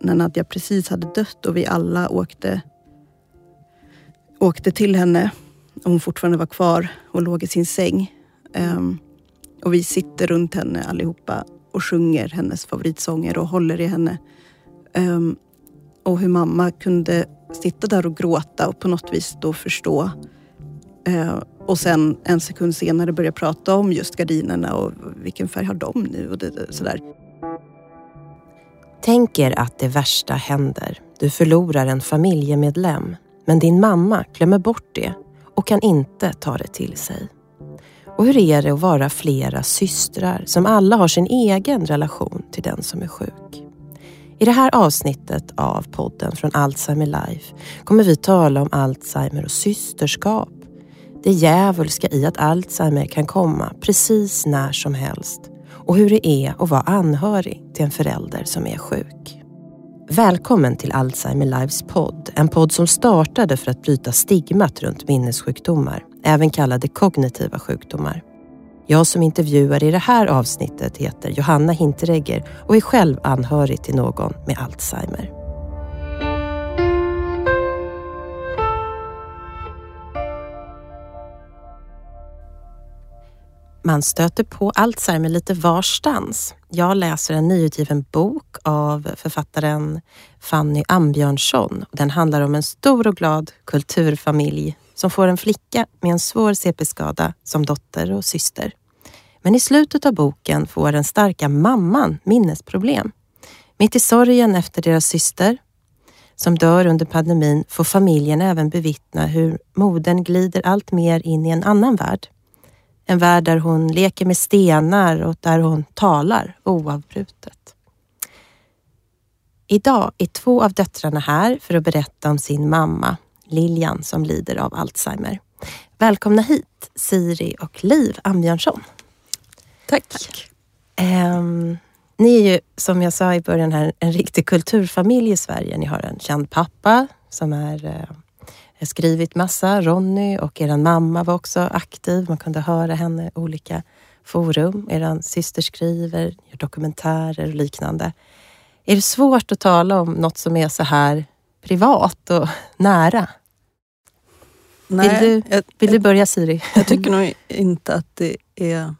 när Nadja precis hade dött och vi alla åkte, åkte till henne. Och hon fortfarande var kvar och låg i sin säng. Um, och vi sitter runt henne allihopa och sjunger hennes favoritsånger och håller i henne. Um, och hur mamma kunde sitta där och gråta och på något vis då förstå. Uh, och sen en sekund senare börja prata om just gardinerna och vilken färg har de nu och det, sådär. Tänk er att det värsta händer. Du förlorar en familjemedlem. Men din mamma glömmer bort det och kan inte ta det till sig. Och hur är det att vara flera systrar som alla har sin egen relation till den som är sjuk? I det här avsnittet av podden från Alzheimer Life kommer vi tala om Alzheimer och systerskap. Det djävulska i att Alzheimer kan komma precis när som helst och hur det är att vara anhörig till en förälder som är sjuk. Välkommen till Alzheimer Lives podd. En podd som startade för att bryta stigmat runt minnessjukdomar, även kallade kognitiva sjukdomar. Jag som intervjuar i det här avsnittet heter Johanna Hinteregger och är själv anhörig till någon med Alzheimer. Man stöter på Alzheimer lite varstans. Jag läser en nyutgiven bok av författaren Fanny Ambjörnsson. Den handlar om en stor och glad kulturfamilj som får en flicka med en svår CP-skada som dotter och syster. Men i slutet av boken får den starka mamman minnesproblem. Mitt i sorgen efter deras syster som dör under pandemin får familjen även bevittna hur modern glider allt mer in i en annan värld en värld där hon leker med stenar och där hon talar oavbrutet. Idag är två av döttrarna här för att berätta om sin mamma Lilian som lider av Alzheimer. Välkomna hit Siri och Liv Ambjörnsson. Tack. Tack. Um, ni är ju som jag sa i början här en riktig kulturfamilj i Sverige. Ni har en känd pappa som är uh, jag skrivit massa. Ronny och er mamma var också aktiv. Man kunde höra henne i olika forum. Er syster skriver, gör dokumentärer och liknande. Är det svårt att tala om något som är så här privat och nära? Nej, vill du, jag, vill du börja Siri? Jag tycker nog inte att det är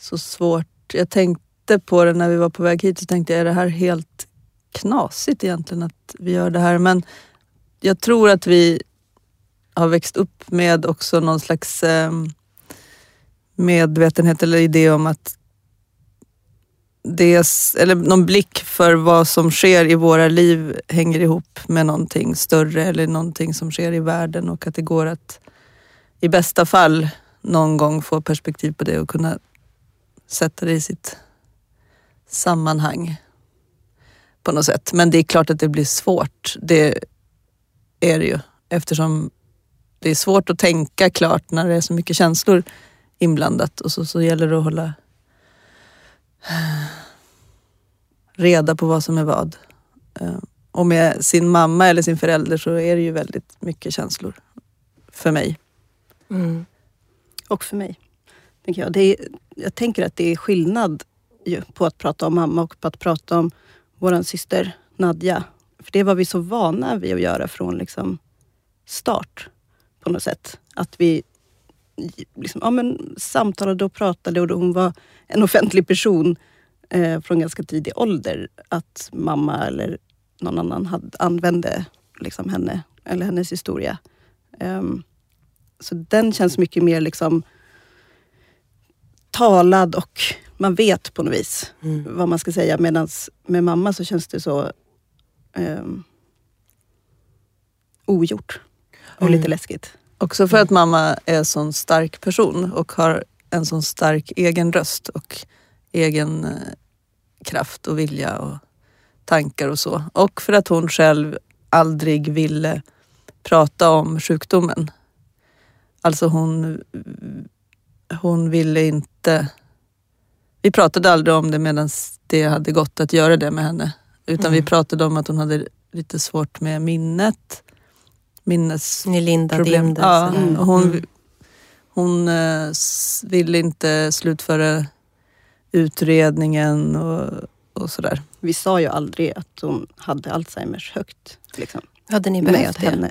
så svårt. Jag tänkte på det när vi var på väg hit så tänkte jag, är det här helt knasigt egentligen att vi gör det här? Men jag tror att vi har växt upp med också någon slags eh, medvetenhet eller idé om att det eller någon blick för vad som sker i våra liv hänger ihop med någonting större eller någonting som sker i världen och att det går att i bästa fall någon gång få perspektiv på det och kunna sätta det i sitt sammanhang på något sätt. Men det är klart att det blir svårt. Det är det ju eftersom det är svårt att tänka klart när det är så mycket känslor inblandat och så, så gäller det att hålla reda på vad som är vad. Eh, och med sin mamma eller sin förälder så är det ju väldigt mycket känslor för mig. Mm. Och för mig, tänker jag. Det är, jag tänker att det är skillnad på att prata om mamma och på att prata om vår syster Nadja för det var vi så vana vid att göra från liksom start på något sätt. Att vi liksom, ja, men, samtalade och pratade och hon var en offentlig person eh, från ganska tidig ålder. Att mamma eller någon annan hade, använde liksom henne eller hennes historia. Um, så den känns mycket mer liksom talad och man vet på något vis mm. vad man ska säga. Medan med mamma så känns det så eh, ogjort och mm. lite läskigt. Också för att mamma är en sån stark person och har en sån stark egen röst och egen eh, kraft och vilja och tankar och så. Och för att hon själv aldrig ville prata om sjukdomen. Alltså hon, hon ville inte... Vi pratade aldrig om det medan det hade gått att göra det med henne. Utan mm. vi pratade om att hon hade lite svårt med minnet. Minnesproblem. Ja, mm. hon, mm. hon uh, ville inte slutföra utredningen och och sådär. Vi sa ju aldrig att hon hade Alzheimers högt. Liksom, Hade ni med behövt det? henne.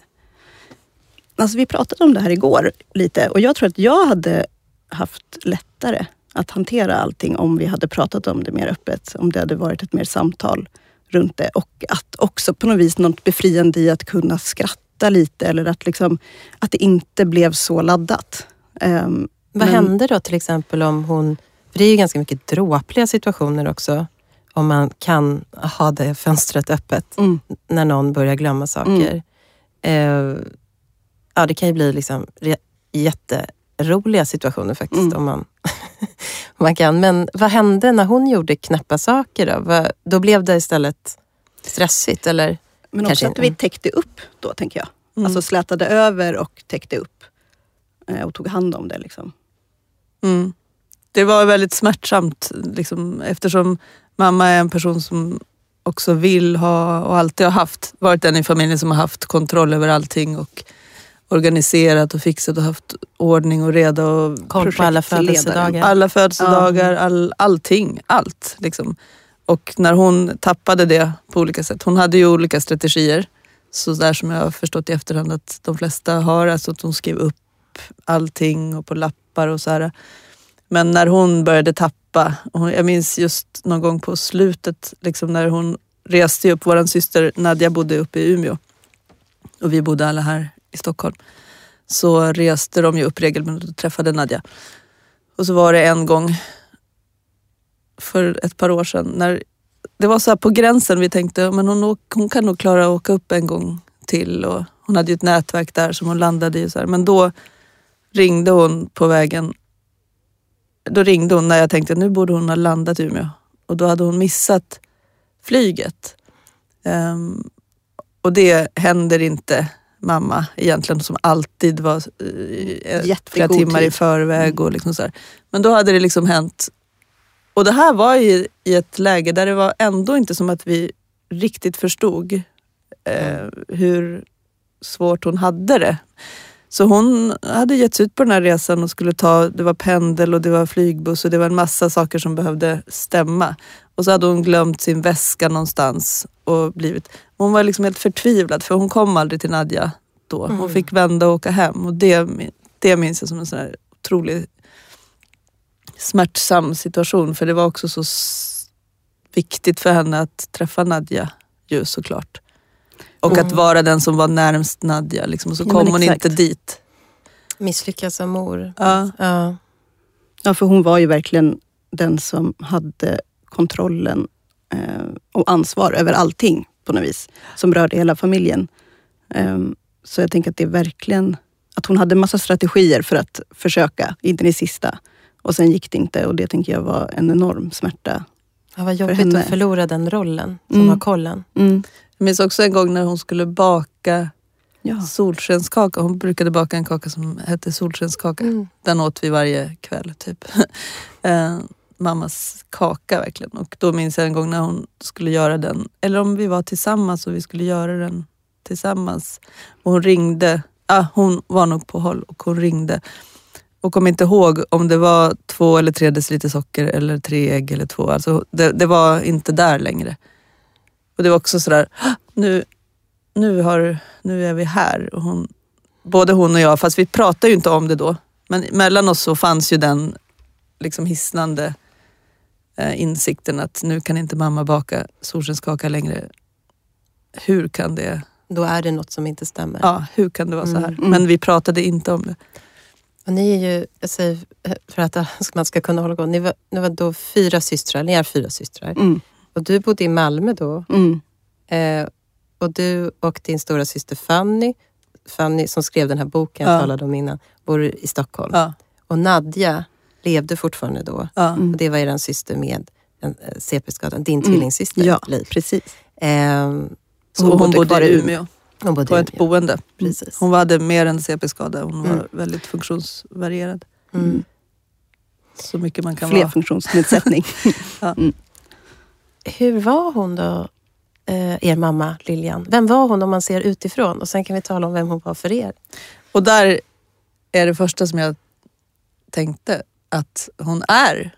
Alltså, vi pratade om det här igår lite och jag tror att jag hade haft lättare att hantera allting om vi hade pratat om det mer öppet. Om det hade varit ett mer samtal runt det. Och att också på något vis något befriande i att kunna skratta lite eller att, liksom, att det inte blev så laddat. Ehm, Vad men- hände då till exempel om hon... För det är ju ganska mycket dråpliga situationer också. Om man kan ha det fönstret öppet Mm. när någon börjar glömma saker. Eh, ja, det kan ju bli liksom jätteroliga situationer faktiskt. Mm. Om man, man kan. Men vad hände när hon gjorde knäppa saker? Då, vad, då blev det istället stressigt eller? Men Kanske också att vi täckte upp då, tänker jag. Mm. Alltså slätade över och täckte upp. Eh, Och tog hand om det. Liksom. Mm. Det var väldigt smärtsamt liksom, eftersom mamma är en person som också vill ha och alltid har haft, varit den i familjen som har haft kontroll över allting och organiserat och fixat och haft ordning och reda och Koll på alla födelsedagar. alla födelsedagar, all, allting, allt. Liksom. Och när hon tappade det på olika sätt, hon hade ju olika strategier, så där som jag har förstått i efterhand att de flesta har, alltså att hon skrev upp allting och på lappar och så här. Men när hon började tappa, hon- jag minns just någon gång på slutet liksom när hon reste upp, vår syster Nadja bodde uppe i Umeå och vi bodde alla här i Stockholm. Så reste de ju upp regelbundet och träffade Nadja. Och så var det en gång för ett par år sedan när det var så här på gränsen vi tänkte men hon, hon kan nog klara att åka upp en gång till. Och hon hade ju ett nätverk där som hon landade i. Så här. Men då ringde hon på vägen. Då ringde hon när jag tänkte att nu borde hon ha landat i Umeå. Och då hade hon missat flyget. Um, och det händer inte mamma egentligen som alltid var eh, flera Jättegod timmar i tid. förväg. Och liksom så här. Men då hade det liksom hänt. Och det här var i, i ett läge där det var ändå inte som att vi riktigt förstod eh, hur svårt hon hade det. Så hon hade gett sig ut på den här resan och skulle ta, det var pendel och det var flygbuss och det var en massa saker som behövde stämma. Och så hade hon glömt sin väska någonstans och blivit, hon var liksom helt förtvivlad för hon kom aldrig till Nadja då. Hon Mm. fick vända och åka hem och det, det minns jag som en sån här otrolig smärtsam situation för det var också så viktigt för henne att träffa Nadja ju såklart. Och att vara den som var närmst Nadja liksom. och så Ja, kom hon inte dit. Misslyckas som mor. Ja. Ja. Ja, för hon var ju verkligen den som hade kontrollen eh, och ansvar över allting på något vis. Som rörde hela familjen. Ehm, så jag tänker att det är verkligen att hon hade massa strategier för att försöka in i det sista. Och sen gick det inte och det tänker jag var en enorm smärta. Ja, vad jobbigt henne. att förlora den rollen som Mm. har kollen. Mm. Jag minns också en gång när hon skulle baka Ja. solskenskaka. Hon brukade baka en kaka som hette solskenskaka. Mm. Den åt vi varje kväll typ. mammas kaka verkligen. Och då minns jag en gång när hon skulle göra den, eller om vi var tillsammans och vi skulle göra den tillsammans. Och hon ringde, ah, hon var nog på håll och hon ringde. Och kom inte ihåg om det var två eller tre deciliter socker eller tre ägg eller två. Alltså det, det var inte där längre. Och det var också sådär, "Ah, nu, nu, har, nu är vi här. Och hon, både hon och jag, fast vi pratade ju inte om det då. Men mellan oss så fanns ju den liksom hisnande insikten att nu kan inte mamma baka solskenskaka längre. Hur kan det, Då är det något som inte stämmer. ja, hur kan det vara så här? Mm. Men vi pratade inte om det. Och ni är ju, jag säger för att man ska kunna hålla på, ni var, ni var då fyra systrar, ni är fyra systrar. Mm. Och du bodde i Malmö då. Mm. Eh, och du och din stora syster Fanny, Fanny som skrev den här boken jag Ja. talade om innan, bor i Stockholm. Ja, Och Nadja levde fortfarande då. ja. Mm. Och det var er syster med eh, CP-skada, din Mm. tvillingsyster Ja, Liv. precis. Ehm, Så Hon hon, bodde kvar i Umeå hon bodde på i ett Umeå. boende. Precis. Hon hade mer än CP-skada. Hon var Mm. väldigt funktionsvarierad. Mm. Så mycket man kan vara. Flerfunktionsnedsättning. Hur var hon då, eh, er mamma Lilian? Vem var hon om man ser utifrån? Och sen kan vi tala om vem hon var för er. Och där är det första som jag tänkte att hon är,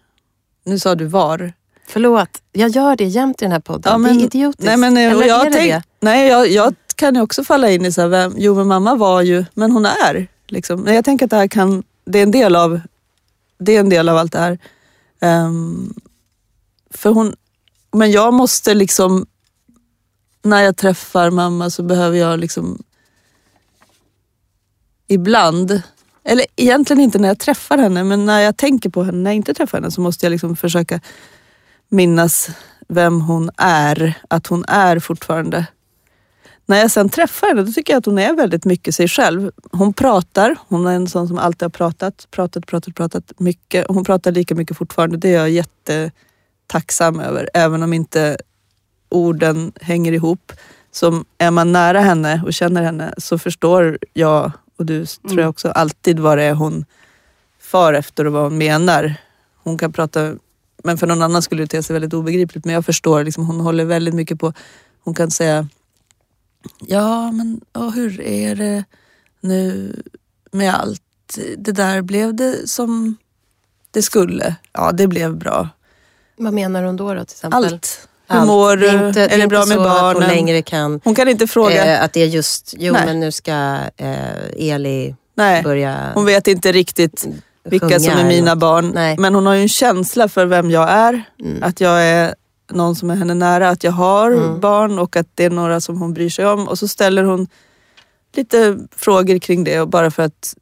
nu sa du var, Förlåt, jag gör det jämt i den här podden. Ja, men- det är idiotiskt. Nej, men, eh, Eller jag är det tänk- det? Nej, jag, jag kan ju också falla in i så här, vem, jo men mamma var ju, men hon är. Liksom. Men jag tänker att det här kan, det är en del av, det är en del av allt det här. Ehm, för hon, men jag måste liksom, när jag träffar mamma så behöver jag liksom ibland, eller egentligen inte när jag träffar henne, men när jag tänker på henne, när jag inte träffar henne så måste jag liksom försöka minnas vem hon är, att hon är fortfarande. När jag sen träffar henne då tycker jag att hon är väldigt mycket sig själv. Hon pratar, hon är en sån som alltid har pratat, pratat, pratat, pratat mycket. Hon pratar lika mycket fortfarande, det är jag jättetacksam över. Även om inte orden hänger ihop. Så är man nära henne och känner henne så förstår jag och du tror jag också alltid vad det är hon far efter och vad hon menar. Hon kan prata, men för någon annan skulle det te sig väldigt obegripligt. Men jag förstår, liksom, hon håller väldigt mycket på, hon kan säga Ja, men och hur är det nu med allt? Det där blev det som det skulle. Ja, det blev bra. Vad menar hon då, då till exempel? Allt. Hur mår Det du? är inte, är det bra med Att hon barnen? längre kan... Hon kan inte fråga. Eh, att det är just, jo Nej. men nu ska eh, Eli Nej, börja hon vet inte riktigt vilka som är mina något. barn. Nej. Men hon har ju en känsla för vem jag är. Mm. Att jag är någon som är henne nära, att jag har Mm. barn och att det är några som hon bryr sig om. Och så ställer hon lite frågor kring det och bara för att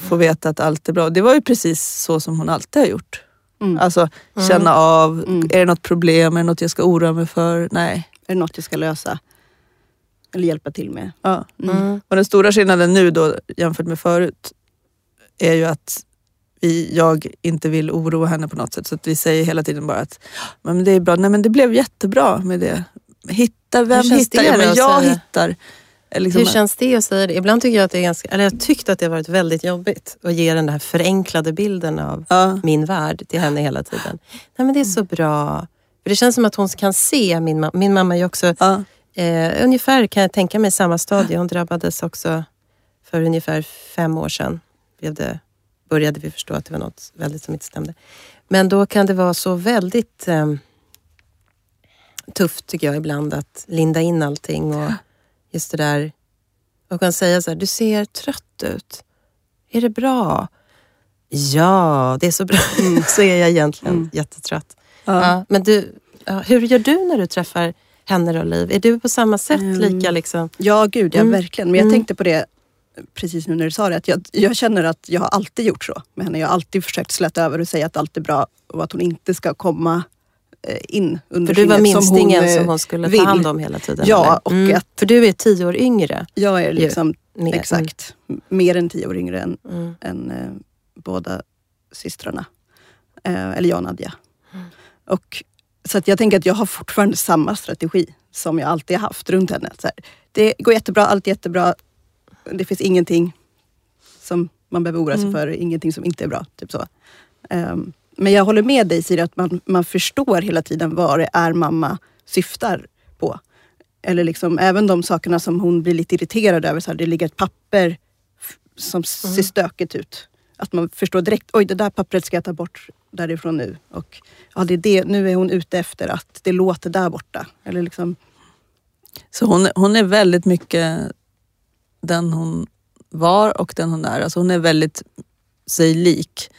få veta att allt är bra. Det var ju precis så som hon alltid har gjort. Mm. Alltså Mm. känna av, Mm. är det något problem, är det något jag ska oroa mig för? Nej. Är det något jag ska lösa? Eller hjälpa till med? Ja. Mm. Mm. Och den stora skillnaden nu då jämfört med förut är ju att vi, jag inte vill oroa henne på något sätt. Så att vi säger hela tiden bara att men det är bra. Nej men det blev jättebra med det. Hitta, vem hittar? det Ja, men jag hittar. Liksom, Hur känns det att säga det? Ibland tycker jag att det är ganska, eller jag har tyckt att det har varit väldigt jobbigt att ge den här förenklade bilden av ja, min värld till henne hela tiden. Nej men det är så bra. För det känns som att hon kan se min mamma. Min mamma är också ja, Eh, ungefär kan jag tänka mig samma stadie. Hon drabbades också för ungefär fem år sedan. Blev det, började vi förstå att det var något väldigt som inte stämde. Men då kan det vara så väldigt eh, tufft tycker jag ibland att linda in allting och just det där. Och kan säga så här, du ser trött ut. Är det bra? Ja, det är så bra. så är jag egentligen Mm. jättetrött. ja. Ja, men du, hur gör du när du träffar henne då, Liv? Är du på samma sätt Mm. lika liksom? Ja, gud ja, Mm. verkligen. Men jag Mm. tänkte på det precis nu när du sa det. Att jag, jag känner att jag har alltid gjort så med henne. Jag har alltid försökt släta över och säga att allt är bra och att hon inte ska komma in under För du var minstingen eh, som hon skulle vill. ta hand om hela tiden? Ja, och mm. att- För du är tio år yngre. Jag är liksom Mer. exakt mer än tio år yngre än, Mm. än eh, båda systrarna. Eh, eller jag och Nadja. Mm. Och, så att jag tänker att jag har fortfarande samma strategi som jag alltid har haft runt henne. Så här, det går jättebra, allt är jättebra. Det finns ingenting som man behöver oroa sig Mm. för, ingenting som inte är bra. Typ så. Ehm, men jag håller med dig Siri, att man, man förstår hela tiden vad det är mamma syftar på. Eller liksom, även de sakerna som hon blir lite irriterad över. Så här, det ligger ett papper som ser stökigt ut. Att man förstår direkt, oj det där pappret ska jag ta bort därifrån nu. Och ja, det är det, nu är hon ute efter att det låter där borta. Eller liksom, Så hon, hon är väldigt mycket den hon var och den hon är. Alltså hon är väldigt sig lik.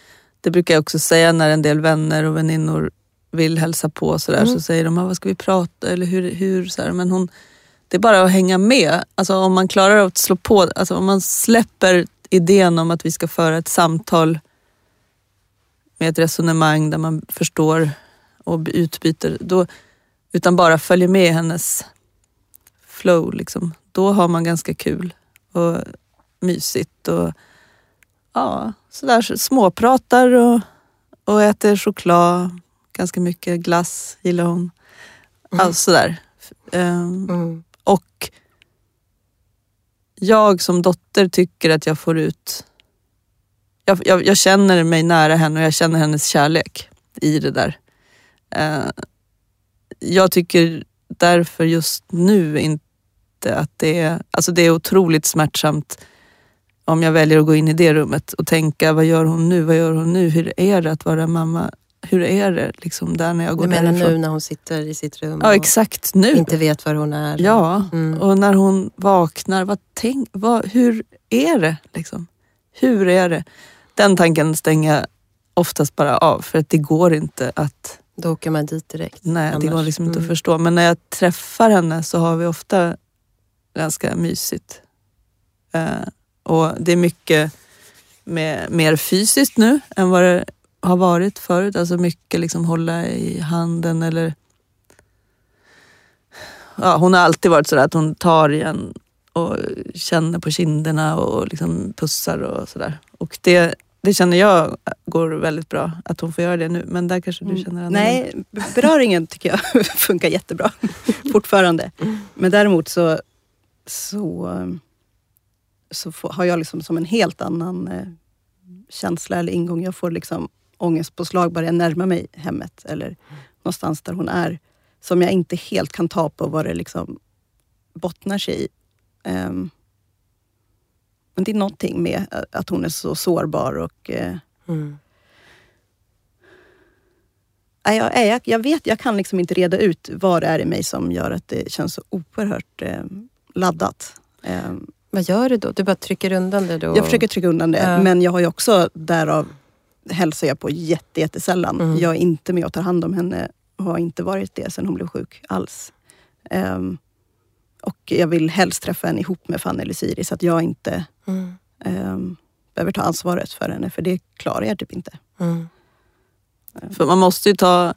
Det brukar jag också säga när en del vänner och väninnor vill hälsa på så, där, Mm. så säger de, "Ah, vad ska vi prata eller hur, hur så här. Men hon, det är bara att hänga med. Alltså om man klarar av att slå på, alltså om man släpper idén om att vi ska föra ett samtal med ett resonemang där man förstår och utbyter, då, utan bara följer med hennes flow. Liksom. Då har man ganska kul och mysigt. Och ja, sådär så småpratar och, och äter choklad. Ganska mycket glass gillar hon. Mm. Alltså sådär. Ehm, Mm. och jag som dotter tycker att jag får ut... Jag, jag, jag känner mig nära henne och jag känner hennes kärlek i det där. Eh, jag tycker därför just nu inte att det är... Alltså det är otroligt smärtsamt om jag väljer att gå in i det rummet och tänka, vad gör hon nu? Vad gör hon nu? Hur är det att vara mamma? hur är det liksom där när jag går Du menar därifrån? nu när hon sitter i sitt rum Ja exakt nu. inte vet var hon är? Ja, Mm. och när hon vaknar, vad tänk, vad, hur är det? Liksom? Hur är det? Den tanken stänger jag oftast bara av för att det går inte att, Då åker man dit direkt. nej, det annars. går liksom inte Mm. att förstå. Men när jag träffar henne så har vi ofta ganska mysigt. Eh, och det är mycket med, mer fysiskt nu än vad det har varit förut. Alltså mycket liksom hålla i handen eller... Ja, hon har alltid varit sådär att hon tar i en och känner på kinderna och liksom pussar och sådär. Och det, det känner jag går väldigt bra att hon får göra det nu. Men där kanske du Mm. känner annorlunda. Nej, beröringen tycker jag funkar jättebra fortfarande. Men däremot så, så, så får, har jag liksom som en helt annan eh, känsla eller ingång. Jag får liksom ångestpåslag bara jag närmar mig hemmet eller någonstans där hon är. Som jag inte helt kan ta på vad det liksom bottnar sig i. Ehm, men det är någonting med eh, att hon är så sårbar och eh, Mm. Jag, jag, jag vet, jag kan liksom inte reda ut vad det är i mig som gör att det känns så oerhört eh, laddat. Eh, Vad gör du då? Du bara trycker undan det då? jag försöker trycka undan det, Ja. men jag har ju också därav hälsar jag på jätte, jättesällan. Mm. Jag är inte med och tar hand om henne och har inte varit det sen hon blev sjuk alls. Ehm, och jag vill helst träffa henne ihop med Fanny eller Siri så att jag inte Mm. ehm, behöver ta ansvaret för henne, för det klarar jag typ inte. Mm. För man måste ju ta...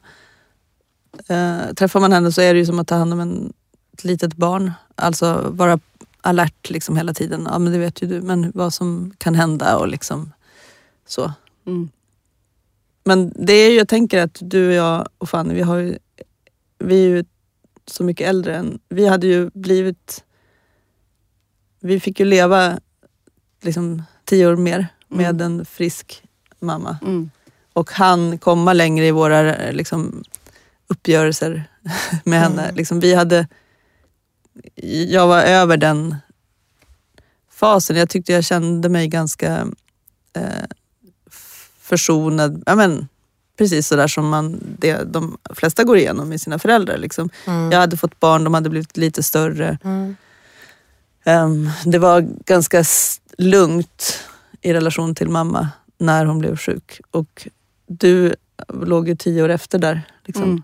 Eh, träffar man henne så är det ju som att ta hand om en, ett litet barn. Alltså vara alert liksom hela tiden. Ja men det vet ju du, men vad som kan hända och liksom så. Mm. Men det är ju, jag tänker att du och jag och Fanny, vi, har ju, vi är ju så mycket äldre än... Vi hade ju blivit... Vi fick ju leva liksom tio år mer med en frisk mamma. Mm. Och han komma längre i våra liksom, uppgörelser med henne. Mm. Liksom, vi hade... Jag var över den fasen. Jag tyckte jag kände mig ganska eh, försonad. Ja, men, precis sådär som man, det, de flesta går igenom med sina föräldrar. Liksom. Mm. Jag hade fått barn, de hade blivit lite större. Mm. Ehm, det var ganska lugnt i relation till mamma när hon blev sjuk. Och du låg ju tio år efter där. Liksom. Mm.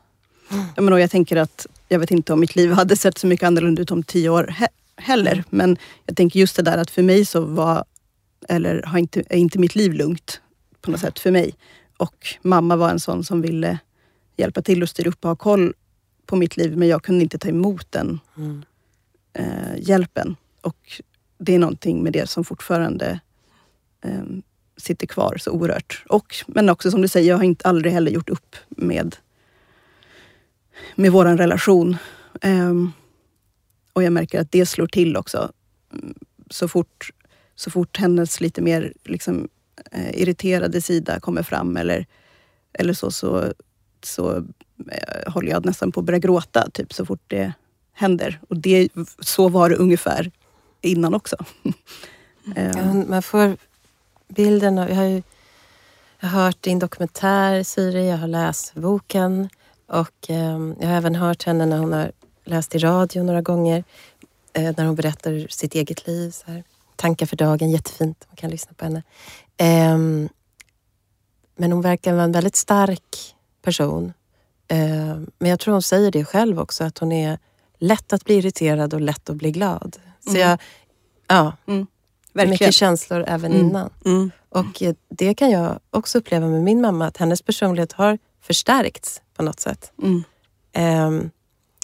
Ja, men och jag tänker att, jag vet inte om mitt liv hade sett så mycket annorlunda ut om tio år he heller. Men jag tänker just det där att för mig så var, eller har inte, är inte mitt liv lugnt på något sätt för mig. Och mamma var en sån som ville hjälpa till och styra upp och ha koll på mitt liv. Men jag kunde inte ta emot den Mm. eh, hjälpen. Och det är någonting med det som fortfarande eh, sitter kvar så oerhört. Och, men också som du säger, jag har inte aldrig heller gjort upp med, med våran relation. Ehm, och jag märker att det slår till också. Så fort, så fort hennes lite mer liksom, eh, irriterade sida kommer fram eller, eller så, så, så eh, håller jag nästan på att börja gråta typ, så fort det händer. Och det, så var det ungefär innan också. Ja, man får bilden av... Jag har ju jag har hört din dokumentär, Siri. Jag har läst boken. Och eh, Jag har även hört henne när hon har läst i radio några gånger. Eh, när hon berättar sitt eget liv. Så här. Tankar för dagen, jättefint. Man kan lyssna på henne. Ehm, men hon verkar vara en väldigt stark person. Ehm, men jag tror hon säger det själv också, att hon är lätt att bli irriterad och lätt att bli glad. Så Mm. jag, ja, verkligen. mycket känslor även Mm. innan. Mm. Och eh, det kan jag också uppleva med min mamma, att hennes personlighet har förstärkts på något sätt. Mm. Ehm,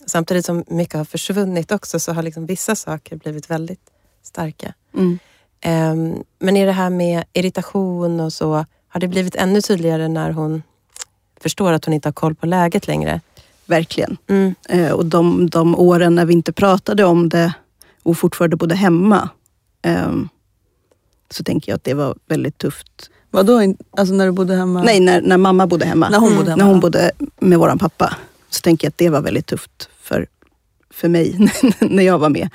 samtidigt som mycket har försvunnit också så har liksom vissa saker blivit väldigt starka. Mm. Ehm, men i det här med irritation och så, har det blivit ännu tydligare när hon förstår att hon inte har koll på läget längre? Verkligen. Mm. Eh, och de, de åren när vi inte pratade om det och fortfarande bodde hemma. ehm, så tänker jag att det var väldigt tufft. Vadå, alltså när du bodde hemma? Nej, när, när mamma bodde hemma. När hon Mm. bodde hemma? När hon bodde med våran pappa. Så tänker jag att det var väldigt tufft för, för mig när jag var med.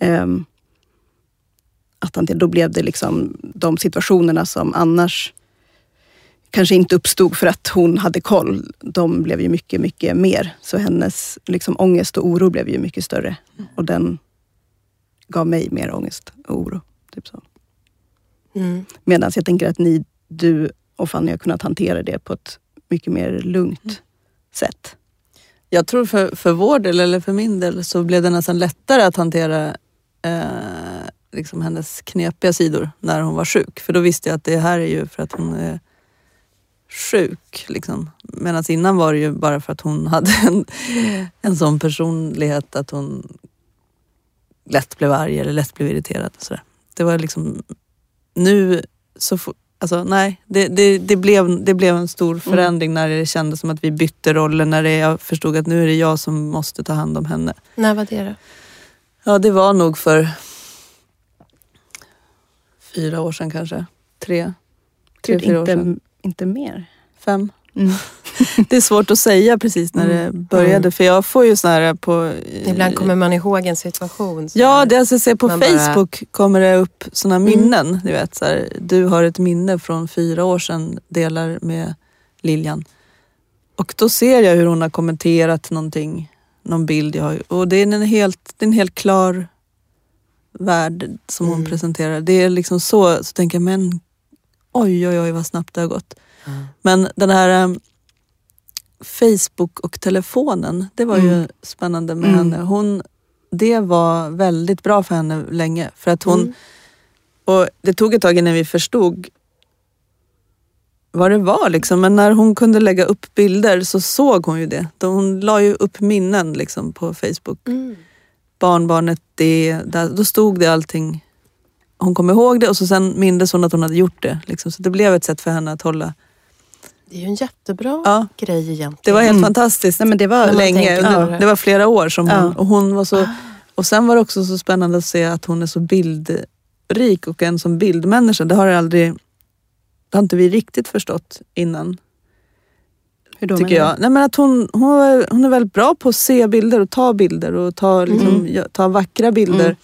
Ehm, att han, då blev det liksom de situationerna som annars kanske inte uppstod för att hon hade koll. De blev ju mycket, mycket mer. Så hennes liksom, ångest och oro blev ju mycket större. Och den gav mig mer ångest och oro. Typ så. Mm. Medan jag tänker att ni, du och Fanny har kunnat hantera det på ett mycket mer lugnt sätt. Jag tror för, för vår del, eller för min del, så blev det nästan lättare att hantera eh, liksom hennes knepiga sidor när hon var sjuk. För då visste jag att det här är ju för att hon är sjuk. Liksom. Medan innan var det ju bara för att hon hade en, en sån personlighet att hon lätt blev arg eller lätt blev irriterad. Och sådär. Det var liksom, nu så Alltså, nej, det, det, det, blev, det blev en stor förändring när det kändes som att vi bytte roller. När det, jag förstod att nu är det jag som måste ta hand om henne. När var det då? Ja, det var nog för fyra år sedan kanske. Tre, tre Gud, fyra år inte, sedan. inte mer. Fem. Mm. Det är svårt att säga precis när det började. Mm. För jag får ju såna här på... Ibland kommer man ihåg en situation. Ja, det alltså, se på Man bara- Mm. Facebook kommer det upp såna minnen. Du, vet, så här, du har ett minne från fyra år sedan, delar med Lilian. Och då ser jag hur hon har kommenterat någonting, någon bild jag har. Och det är en helt, det är en helt klar värld som hon Mm. presenterar. Det är liksom så, så tänker jag, men oj oj oj vad snabbt det har gått. Mm. Men den här um, Facebook och telefonen, det var ju Mm. spännande med Mm. henne. Hon, det var väldigt bra för henne länge. För att hon, Mm. och det tog ett tag innan vi förstod vad det var. Liksom. Men när hon kunde lägga upp bilder så såg hon ju det. Hon la ju upp minnen liksom, på Facebook. Mm. Barnbarnet det, där, då stod det allting. Hon kom ihåg det och så sen mindes hon att hon hade gjort det. Liksom. Så det blev ett sätt för henne att hålla. Det är ju en jättebra Ja. grej egentligen. Det var helt Mm. fantastiskt. Nej, men det var länge. tänker Under, på det. det var flera år som hon, Ja. och hon var så... Och sen var det också så spännande att se att hon är så bildrik och en som bildmänniska. Det har aldrig... Det har inte vi riktigt förstått innan, Hur då tycker jag. Nej, men att hon, hon, är, hon är väldigt bra på att se bilder och ta bilder och ta, liksom, Mm. ta vackra bilder.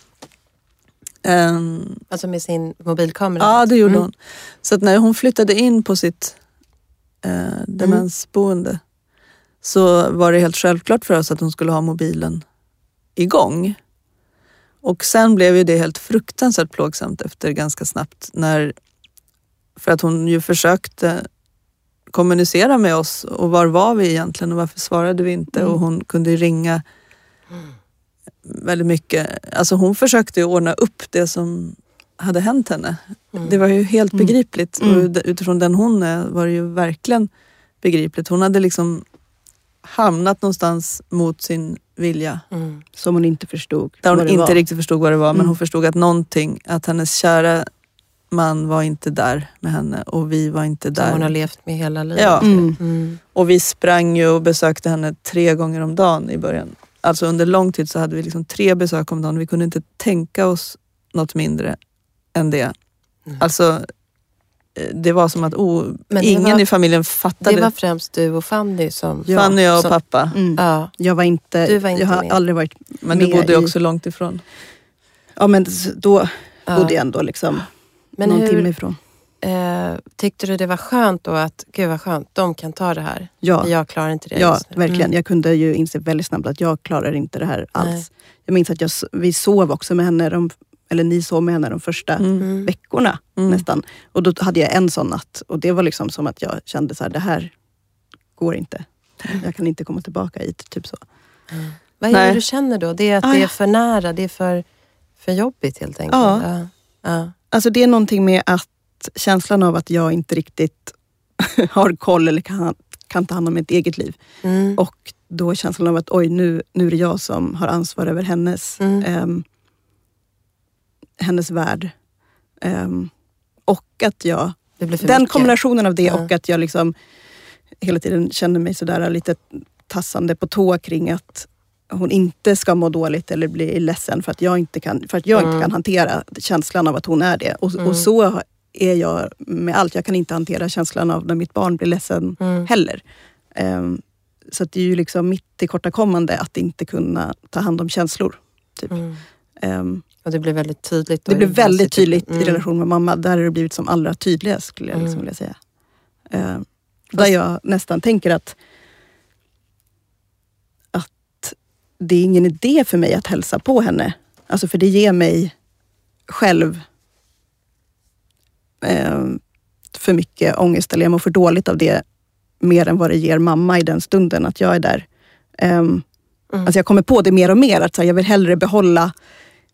Ehm, Alltså med sin mobilkamera. Ja, det gjorde Mm. hon. Så att när hon flyttade in på sitt eh, demensboende så var det helt självklart för oss att hon skulle ha mobilen igång. Och sen blev ju det helt fruktansvärt plågsamt efter ganska snabbt när för att hon ju försökte kommunicera med oss och var var vi egentligen och varför svarade vi inte Mm. och hon kunde ringa väldigt mycket. Alltså hon försökte ordna upp det som hade hänt henne. Mm. Det var ju helt Mm. begripligt Mm. och utifrån den hon är var det ju verkligen begripligt. Hon hade liksom hamnat någonstans mot sin vilja. Mm. Som hon inte förstod Där hon inte var. riktigt förstod vad det var men Mm. hon förstod att någonting, att hennes kära man var inte där med henne och vi var inte Som hon har där. levt med hela livet. Ja. Mm. Mm. Och vi sprang ju och besökte henne tre gånger om dagen i början. Alltså under lång tid så hade vi liksom tre besök om dagen. Vi kunde inte tänka oss något mindre än det. Mm. Alltså eh, det var som att oh, ingen var- i familjen fattade. Det var främst du och Fanny som... Ja, Fanny, jag och som- pappa. Mm. Ja. Jag var inte, Du var inte jag har med. aldrig varit Men du bodde ju i- också långt ifrån. Ja men då ja. bodde jag ändå liksom Men någon timme hur, ifrån. eh, tyckte du det var skönt då att, gud vad skönt, de kan ta det här. Ja, Jag klarar inte det ja just nu. verkligen. Mm. Jag kunde ju inse väldigt snabbt att jag klarar inte det här alls. Nej. Jag minns att jag, vi sov också med henne, de, eller ni sov med henne de första Mm. Mm. veckorna Mm. nästan. Och då hade jag en sån natt och det var liksom som att jag kände så här, det här går inte. Jag kan inte komma tillbaka hit, typ så. Vad är det Nej. du känner då? Det är att Ah, det är för nära, det är för, för jobbigt helt enkelt? Ja. Ja. Ja. Alltså det är någonting med att känslan av att jag inte riktigt har koll eller kan, kan ta hand om mitt eget liv. Mm. Och då känslan av att oj, nu, nu är det jag som har ansvar över hennes, Mm. ehm, hennes värld. Ehm, och att jag, den mycket. kombinationen av det Ja. och att jag liksom hela tiden känner mig sådär lite tassande på tå kring att hon inte ska må dåligt eller bli ledsen för att jag inte kan, för att jag Mm. inte kan hantera känslan av att hon är det. Och, Mm. och så är jag med allt. Jag kan inte hantera känslan av när mitt barn blir ledsen Mm. heller. Ehm, så det är ju liksom mitt tillkortakommande att inte kunna ta hand om känslor. Typ. Mm. Och det blir väldigt tydligt. det i blev väldigt tydligt i Mm. relation med mamma. Där har det blivit som allra tydligast skulle jag liksom Mm. vilja säga. Eh, där jag nästan tänker att, att det är ingen idé för mig att hälsa på henne. Alltså för det ger mig själv eh, för mycket ångest eller jag mår för dåligt av det mer än vad det ger mamma i den stunden att jag är där. Um, mm. Alltså jag kommer på det mer och mer att så här, jag vill hellre behålla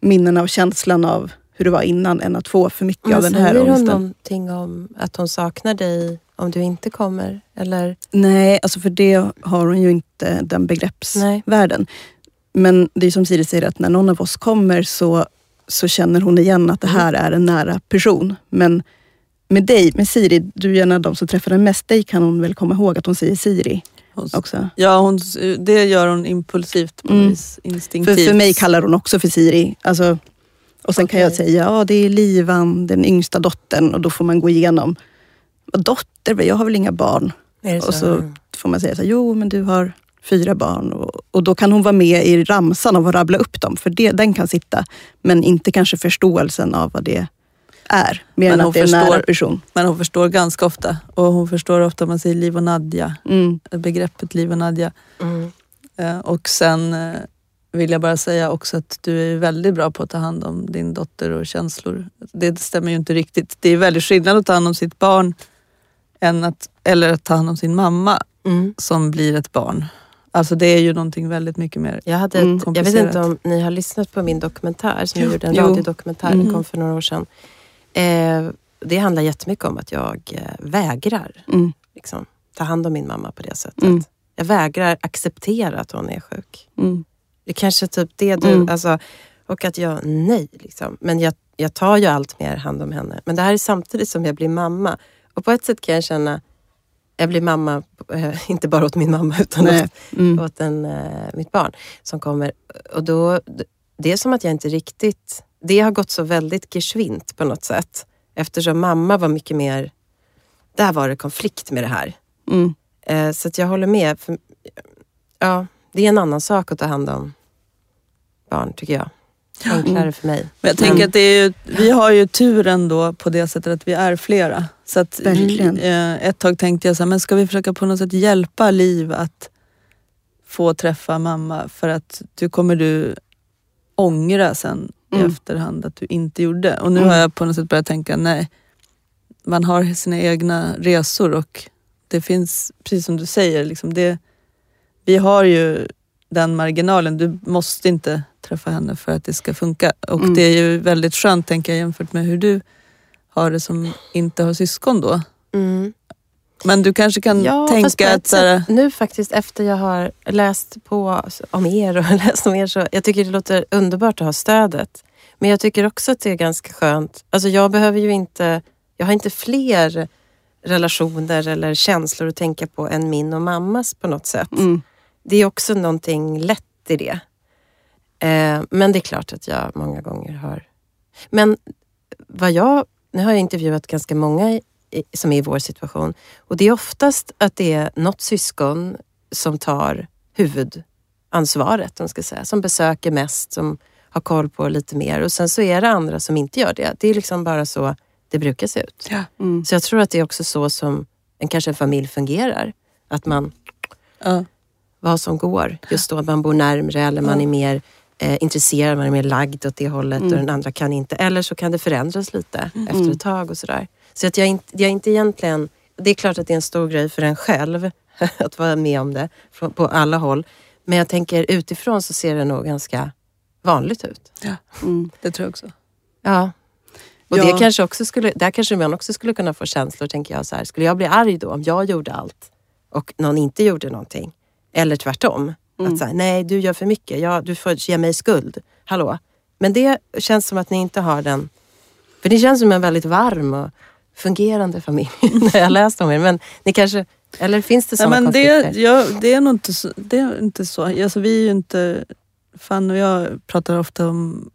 minnena och känslan av hur det var innan än att få för mycket Men av den här ångesten. Säger hon någonting om att hon saknar dig om du inte kommer? Eller? Nej, alltså för det har hon ju inte den begreppsvärlden. Men det är som Siri säger, att när någon av oss kommer så, så känner hon igen att det här mm. är en nära person. Men med dig, med Siri, du är en av de som träffar den mest dig kan hon väl komma ihåg att hon säger Siri också? Ja, hon, det gör hon impulsivt på mm. vis, instinktivt. För, för mig kallar hon också för Siri. Alltså, och sen okay. kan jag säga, ja det är Livan, den yngsta dottern och då får man gå igenom. Dotter? Jag har väl inga barn? Så? Och så får man säga, så, jo men du har fyra barn. Och, och då kan hon vara med i ramsan av att rabbla upp dem, för det, den kan sitta. Men inte kanske förståelsen av vad det är, mer men än att det är en nära person. Men hon förstår ganska ofta. Och hon förstår ofta om man säger Liv och Nadja. Mm. Begreppet Liv och Nadja. Mm. Eh, och sen eh, vill jag bara säga också att du är väldigt bra på att ta hand om din dotter och känslor. Det stämmer ju inte riktigt. Det är väldigt skillnad att ta hand om sitt barn än att, eller att ta hand om sin mamma mm. som blir ett barn. Alltså det är ju någonting väldigt mycket mer jag, hade ett, jag vet inte om ni har lyssnat på min dokumentär som jag gjorde, en radiodokumentär, den mm. kom för några år sedan. Eh, det handlar jättemycket om att jag eh, vägrar mm. liksom, ta hand om min mamma på det sättet. Mm. Jag vägrar acceptera att hon är sjuk. Mm. Det är kanske typ det du... Mm. Alltså, och att jag, nej liksom. Men jag, jag tar ju allt mer hand om henne. Men det här är samtidigt som jag blir mamma. Och på ett sätt kan jag känna, jag blir mamma, äh, inte bara åt min mamma utan nej. åt, mm. åt en, äh, mitt barn som kommer. Och då, det är som att jag inte riktigt det har gått så väldigt geschwint på något sätt. Eftersom mamma var mycket mer, där var det konflikt med det här. Mm. Eh, så att jag håller med. För, ja, det är en annan sak att ta hand om barn tycker jag. Enklare mm. för mig. Men jag tänker att det är ju, vi har ju turen då på det sättet att vi är flera. Så att Verkligen. Eh, ett tag tänkte jag så här, men ska vi försöka på något sätt hjälpa Liv att få träffa mamma för att du kommer du ångra sen mm. i efterhand att du inte gjorde. Och nu mm. har jag på något sätt börjat tänka, nej, man har sina egna resor och det finns, precis som du säger, liksom det, vi har ju den marginalen. Du måste inte träffa henne för att det ska funka. Och mm. det är ju väldigt skönt tänker jag jämfört med hur du har det som inte har syskon då. Mm. Men du kanske kan ja, tänka att... Sätt, nu faktiskt efter jag har läst på om er och läst om er så jag tycker det låter underbart att ha stödet. Men jag tycker också att det är ganska skönt. Alltså jag behöver ju inte, jag har inte fler relationer eller känslor att tänka på än min och mammas på något sätt. Mm. Det är också någonting lätt i det. Eh, men det är klart att jag många gånger har... Men vad jag, nu har jag intervjuat ganska många som är i vår situation. Och det är oftast att det är något syskon som tar huvudansvaret, om ska säga, som besöker mest, som har koll på lite mer. Och sen så är det andra som inte gör det. Det är liksom bara så det brukar se ut. Ja. Mm. Så jag tror att det är också så som en, kanske en familj fungerar. Att man, ja. vad som går. Just då att man bor närmre eller man är mer eh, intresserad, man är mer lagd åt det hållet mm. och den andra kan inte. Eller så kan det förändras lite mm. efter ett tag och sådär. Så att jag, inte, jag inte egentligen... Det är klart att det är en stor grej för en själv att vara med om det på alla håll. Men jag tänker utifrån så ser det nog ganska vanligt ut. Ja, mm, det tror jag också. Ja. Och ja. det kanske också skulle, där kanske man också skulle kunna få känslor, tänker jag. Så här, skulle jag bli arg då om jag gjorde allt och någon inte gjorde någonting? Eller tvärtom. Mm. Att säga, nej du gör för mycket, ja, du får ge mig skuld. Hallå? Men det känns som att ni inte har den... För det känns som en väldigt varm och fungerande familj när jag läst om er. Men ni kanske, eller finns det sådana konflikter? Det, ja, det är nog inte så. Det är inte så. Alltså, vi är ju inte... Fan och jag pratar ofta om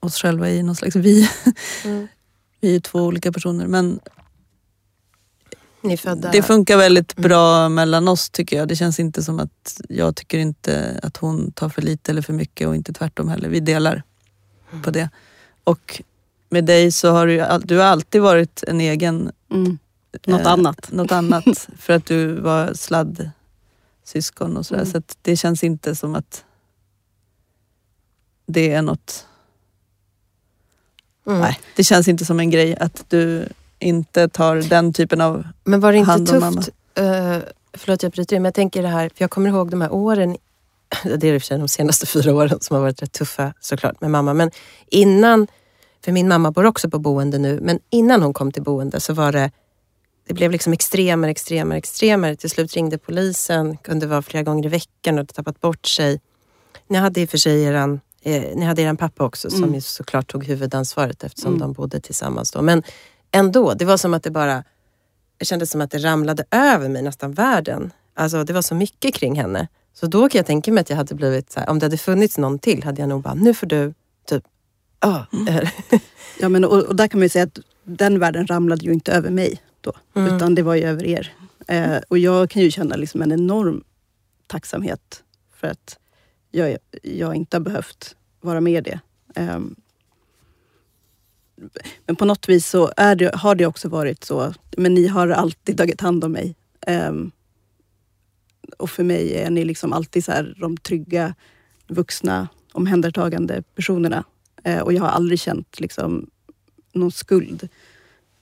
oss själva i någon slags vi. Mm. vi är två olika personer men det funkar väldigt bra mm. mellan oss tycker jag. Det känns inte som att jag tycker inte att hon tar för lite eller för mycket och inte tvärtom heller. Vi delar mm. på det. Och med dig så har du, du har alltid varit en egen mm. Något eh, annat. Något annat för att du var sladdsyskon och sådär. Mm. Så det känns inte som att det är något... Mm. Nej, det känns inte som en grej att du inte tar den typen av... Men var det inte hand om tufft? Uh, förlåt jag bryter in, men jag tänker det här, för jag kommer ihåg de här åren, det är i och för sig de senaste fyra åren som har varit rätt tuffa såklart med mamma, men innan, för min mamma bor också på boende nu, men innan hon kom till boende så var det, det blev liksom extremare, extremare, extremare. Till slut ringde polisen, kunde vara flera gånger i veckan och hade tappat bort sig. Ni hade i och för sig eran, eh, ni hade eran pappa också som Mm. ju såklart tog huvudansvaret eftersom Mm. de bodde tillsammans då. Men ändå, det var som att det bara det kändes som att det ramlade över mig, nästan världen. Alltså det var så mycket kring henne. Så då kan jag tänka mig att jag hade blivit så här, om det hade funnits någon till hade jag nog bara, nu får du typ, ah, eller- Ja, men, och, och där kan man ju säga att den världen ramlade ju inte över mig då. Mm. Utan det var ju över er. Eh, och jag kan ju känna liksom en enorm tacksamhet för att jag, jag inte har behövt vara med i det. Ehm, men på något vis så är det, har det också varit så. Men ni har alltid tagit hand om mig. Ehm, och för mig är ni liksom alltid så här, de trygga, vuxna, omhändertagande personerna. Eh, och jag har aldrig känt liksom, någon skuld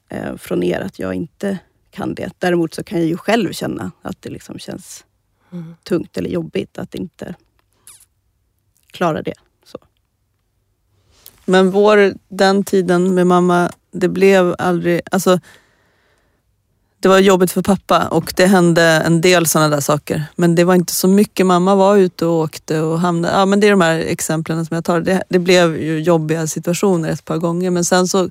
eh, från er att jag inte kan det. Däremot så kan jag ju själv känna att det liksom känns Mm. tungt eller jobbigt att inte klara det. Så. Men vår, den tiden med mamma, det blev aldrig... Alltså, det var jobbigt för pappa och det hände en del sådana där saker. Men det var inte så mycket. Mamma var ute och åkte och hamnade... Ja, men det är de här exemplen som jag tar. Det, det blev ju jobbiga situationer ett par gånger men sen så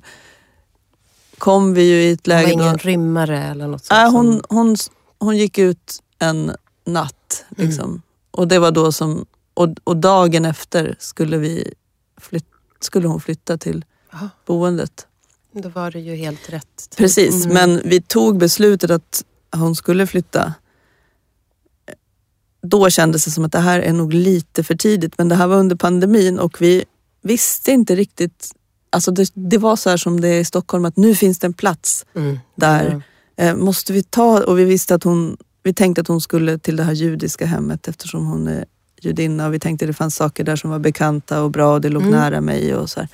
kom vi ju i ett Hon var läge ingen då... rymmare eller något sånt? Nej, hon, som- hon, hon gick ut en natt. Liksom. Och det var då som... Och, och dagen efter skulle, vi flyt, skulle hon flytta till Jaha, boendet. Då var det ju helt rätt. Precis, Mm. men vi tog beslutet att hon skulle flytta. Då kändes det som att det här är nog lite för tidigt, men det här var under pandemin och vi visste inte riktigt. Alltså det, det var så här som det är i Stockholm, att nu finns det en plats. Mm. Där. Eh, måste vi ta, och vi visste att hon, vi tänkte att hon skulle till det här judiska hemmet eftersom hon är judinna och vi tänkte att det fanns saker där som var bekanta och bra och det låg Mm. nära mig och så här.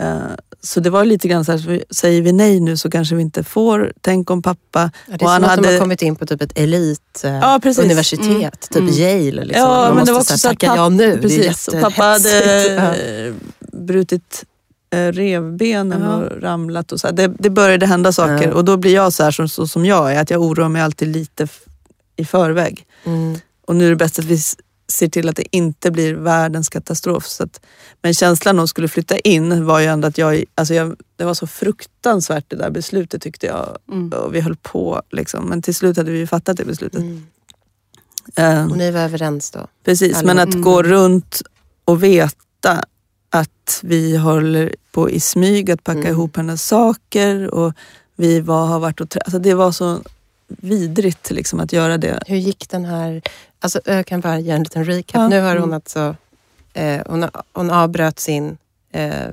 Eh, Så det var lite grann så här, säger vi nej nu så kanske vi inte får. Tänk om pappa... Ja, det är Och som att de har kommit in på typ ett elit eh, Ja, Mm. typ Mm. Yale. Liksom. Ja, Man men det var så också här så att tacka ja nu. Precis, det är pappa hade eh, brutit revbenen Ja. och ramlat och så här. Det, det började hända saker Ja. och då blir jag så här som, så som jag är, att jag oroar mig alltid lite i förväg. Mm. Och nu är det bäst att vi ser till att det inte blir världens katastrof. Så att, men känslan när hon skulle flytta in var ju ändå att jag, alltså jag, det var så fruktansvärt det där beslutet tyckte jag. Mm. Och vi höll på liksom. Men till slut hade vi ju fattat det beslutet. Mm. Eh, Och ni var överens då? Precis, Alla- men att Mm. gå runt och veta att vi håller på i smyg att packa Mm. ihop hennes saker och vi var, har varit och alltså Det var så vidrigt liksom, att göra det. Hur gick den här... Alltså, jag kan bara göra en liten recap. Ja. Nu har hon Mm. alltså... Eh, hon, hon avbröt sin eh, eh,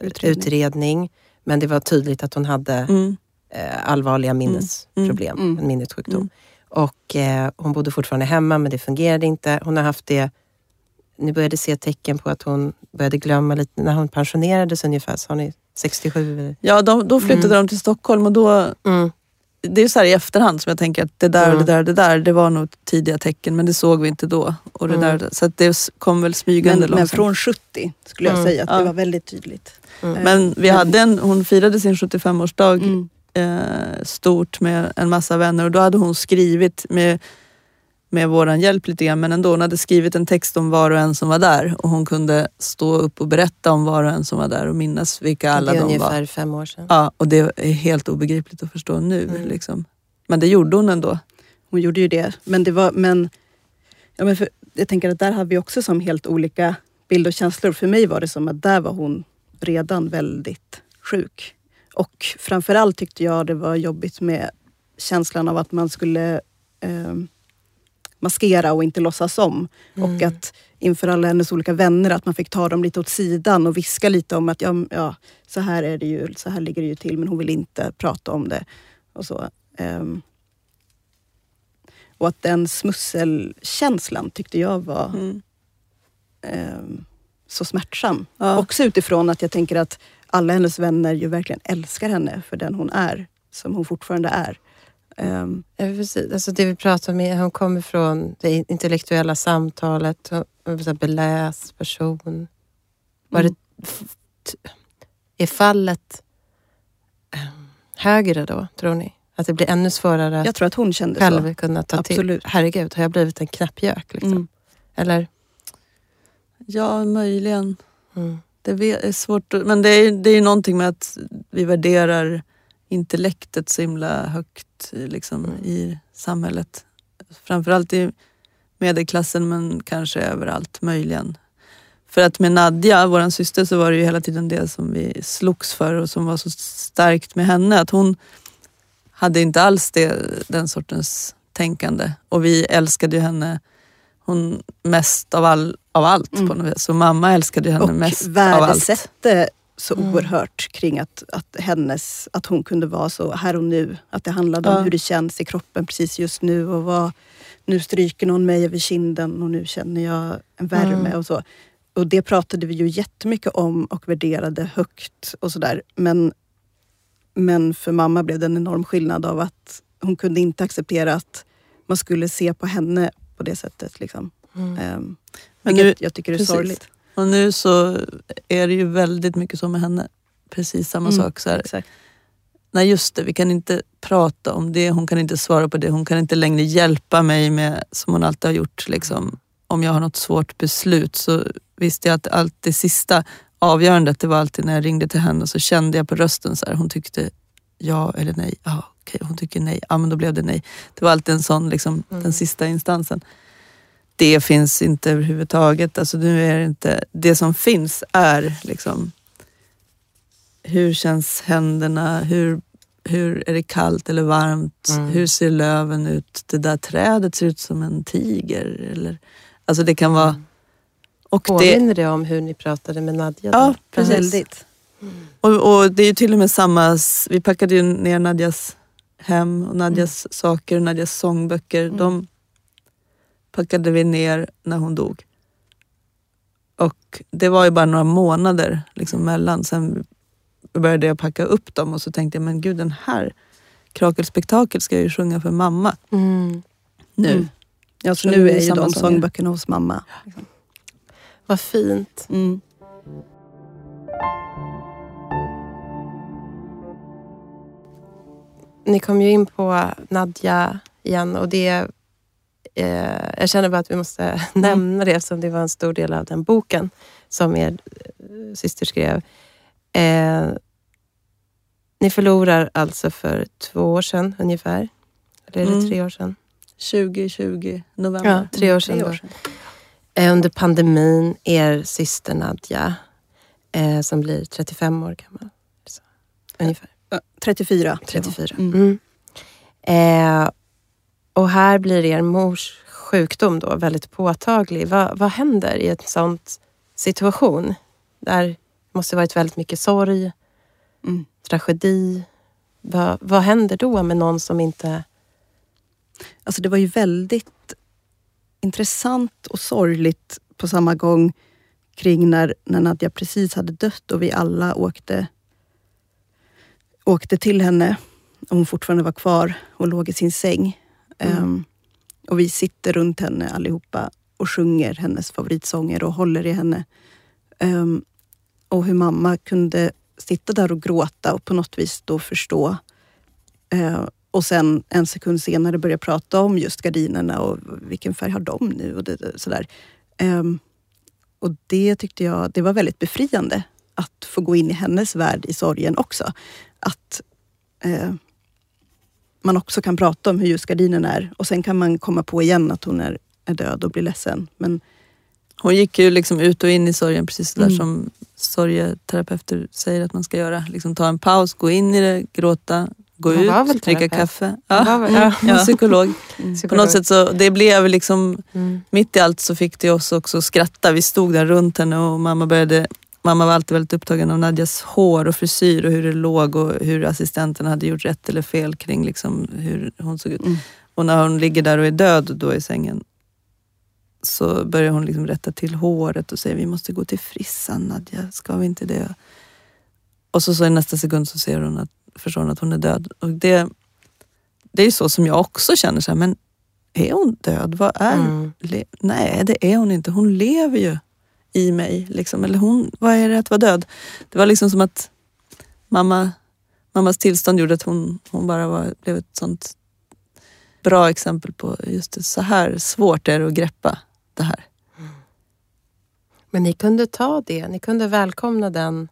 Utredning. utredning. men det var tydligt att hon hade Mm. eh, allvarliga minnesproblem, Mm. en minnessjukdom. Mm. Och eh, hon bodde fortfarande hemma men det fungerade inte. Hon har haft det, ni började se tecken på att hon började glömma lite. När hon pensionerades ungefär så har ni 67 eller? Ja, de, då flyttade Mm. de till Stockholm och då, Mm. Det är så här i efterhand som jag tänker att det där och Mm. det där och det där, det var nog tidiga tecken men det såg vi inte då. Och det Mm. där, så det kom väl smygande Men, men långsamt. från 70 skulle jag Mm. säga att Ja. det var väldigt tydligt. Mm. Eh, Men vi hade en, hon firade sin 75-årsdag Mm. eh, stort med en massa vänner och då hade hon skrivit med, med våran hjälp lite grann men ändå, hon hade skrivit en text om var och en som var där och hon kunde stå upp och berätta om var och en som var där och minnas vilka alla det är de ungefär var. fem år sedan. Ja, och det är helt obegripligt att förstå nu. Mm. Liksom. Men det gjorde hon ändå. Hon gjorde ju det. Men, det var, men, ja, men för, jag tänker att där hade vi också som helt olika bild och känslor. För mig var det som att där var hon redan väldigt sjuk. Och framförallt tyckte jag det var jobbigt med känslan av att man skulle eh, maskera och inte låtsas om. Mm. Och att inför alla hennes olika vänner att man fick ta dem lite åt sidan och viska lite om att ja, ja, så här är det ju, så här ligger det ju till men hon vill inte prata om det. Och så. Um, och att den smusselkänslan tyckte jag var mm. um, så smärtsam. Ja. Också utifrån att jag tänker att alla hennes vänner ju verkligen älskar henne för den hon är, som hon fortfarande är. Um. Alltså det vi pratar om, hon kommer från det intellektuella samtalet, hon är en beläst person. Var mm. det, är fallet um, högre då, tror ni? Att det blir ännu svårare jag tror att hon kände själv så. kunna ta Absolut. till. Herregud, har jag blivit en knappgök? Liksom? Mm. Eller? Ja, möjligen. Mm. Det är svårt, men det är, det är någonting med att vi värderar intellektet så himla högt liksom, mm. i samhället. Framförallt i medelklassen men kanske överallt möjligen. För att med Nadja, vår syster, så var det ju hela tiden det som vi slogs för och som var så starkt med henne. Att hon hade inte alls det, den sortens tänkande och vi älskade ju henne hon mest av, all, av allt mm. på något vis. Så mamma älskade henne och mest av allt. Och värdesätte så mm. oerhört kring att, att, hennes, att hon kunde vara så här och nu. Att det handlade ja. om hur det känns i kroppen precis just nu och vad, nu stryker någon mig över kinden och nu känner jag en värme mm. och så. Och det pratade vi ju jättemycket om och värderade högt och sådär. Men, men för mamma blev det en enorm skillnad av att hon kunde inte acceptera att man skulle se på henne på det sättet. Liksom. Mm. Um, men nu, jag tycker det är precis. sorgligt. Och nu så är det ju väldigt mycket så med henne. Precis samma mm, sak. Så här. Exakt. Nej just det, vi kan inte prata om det. Hon kan inte svara på det. Hon kan inte längre hjälpa mig med, som hon alltid har gjort, liksom, om jag har något svårt beslut. Så visste jag att allt det sista avgörandet, det var alltid när jag ringde till henne så kände jag på rösten så här, hon tyckte ja eller nej. Ja, okej, hon tycker nej. Ja, men då blev det nej. Det var alltid en sån, liksom, mm. den sista instansen det finns inte överhuvudtaget. Alltså nu är det, inte, det som finns är liksom hur känns händerna? Hur, hur är det kallt eller varmt? Mm. Hur ser löven ut? Det där trädet ser ut som en tiger. Eller, alltså det kan vara... Och Påminner det, det om hur ni pratade med Nadja? Ja, precis. Väldigt. Mm. Och, och, det är ju till och med samma, vi packade ju ner Nadjas hem och Nadjas mm. saker, Nadjas sångböcker. Mm. De, packade vi ner när hon dog. Och det var ju bara några månader liksom mellan. Sen började jag packa upp dem och så tänkte jag, men gud den här Krakelspektakel ska jag ju sjunga för mamma. Mm. Nu. Mm. Ja, så nu är ju de sångböckerna hos mamma. Liksom. Vad fint. Mm. Ni kom ju in på Nadja igen och det eh, jag känner bara att vi måste mm. nämna det eftersom det var en stor del av den boken som er eh, syster skrev. Eh, ni förlorar alltså för två år sedan ungefär. Eller är det mm. tre år sedan? 2020, november. Ja, tre år sedan. Tre år sedan. Eh, under pandemin, er syster Nadja, eh, som blir 35 år gammal. Så, ungefär. 34. 34. Mm. Och här blir er mors sjukdom då väldigt påtaglig. Vad, vad händer i en sån situation? Där det måste varit väldigt mycket sorg, mm. tragedi. Vad, vad händer då med någon som inte... Alltså det var ju väldigt intressant och sorgligt på samma gång kring när, när Nadja precis hade dött och vi alla åkte, åkte till henne och hon fortfarande var kvar och låg i sin säng. Mm. Um, och vi sitter runt henne allihopa och sjunger hennes favoritsånger och håller i henne. Um, och hur mamma kunde sitta där och gråta och på något vis då förstå. Uh, och sen en sekund senare börja prata om just gardinerna och vilken färg har de nu? Och det, sådär. Um, och det tyckte jag det var väldigt befriande att få gå in i hennes värld i sorgen också. Att uh, man också kan prata om hur just gardinen är och sen kan man komma på igen att hon är, är död och blir ledsen. Men hon gick ju liksom ut och in i sorgen precis där mm. som sorgeterapeuter säger att man ska göra. Liksom ta en paus, gå in i det, gråta, gå Hon ut, väl dricka kaffe. Hon var väl- ja. ja. psykolog. På Psykolog. något sätt så, det blev liksom, Mm. mitt i allt så fick det oss också skratta. Vi stod där runt henne och mamma började Mamma var alltid väldigt upptagen av Nadjas hår och frisyr och hur det låg och hur assistenten hade gjort rätt eller fel kring liksom hur hon såg ut. Mm. Och när hon ligger där och är död då i sängen så börjar hon liksom rätta till håret och säger vi måste gå till frissan Nadja, ska vi inte det? Och så, så i nästa sekund så ser hon att, förstår hon att hon är död. Och det, det är så som jag också känner, så här, men är hon död? Vad är Mm. Nej, det är hon inte. Hon lever ju i mig. Liksom. Eller hon, vad är det att vara död? Det var liksom som att mamma, mammas tillstånd gjorde att hon, hon bara var, blev ett sånt bra exempel på just det, så här svårt är det att greppa det här. Men ni kunde ta det, ni kunde välkomna den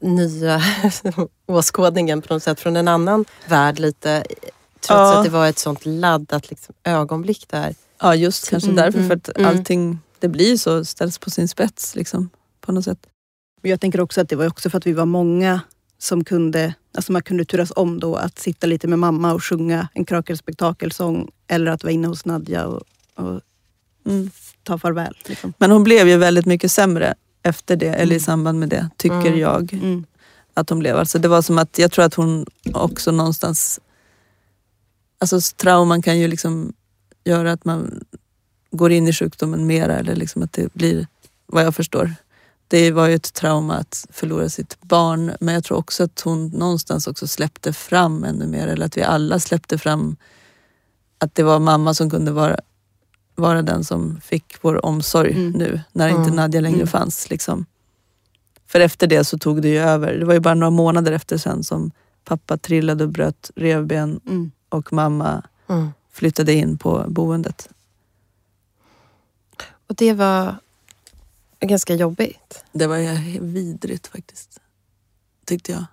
nya åskådningen på något sätt från en annan värld lite. Trots Ja. att det var ett sånt laddat liksom, ögonblick där. Ja, just kanske Mm, därför. mm, För att mm. allting, det blir så, ställs på sin spets liksom, på något sätt. Men Jag tänker också att det var också för att vi var många som kunde, alltså man kunde turas om då att sitta lite med mamma och sjunga en krakelspektakelsång eller att vara inne hos Nadja och, och Mm. ta farväl. Liksom. Men hon blev ju väldigt mycket sämre efter det, eller i Mm. samband med det, tycker Mm. jag. Mm. att hon blev. Alltså det var som att, jag tror att hon också någonstans... Alltså trauman kan ju liksom göra att man går in i sjukdomen mera eller liksom att det blir, vad jag förstår. Det var ju ett trauma att förlora sitt barn men jag tror också att hon någonstans också släppte fram ännu mer eller att vi alla släppte fram att det var mamma som kunde vara, vara den som fick vår omsorg Mm. nu när inte Mm. Nadja längre Mm. fanns. Liksom. För efter det så tog det ju över. Det var ju bara några månader efter sen som pappa trillade och bröt revben Mm. och mamma Mm. flyttade in på boendet. Och det var ganska jobbigt. Det var vidrigt faktiskt. Tyckte jag.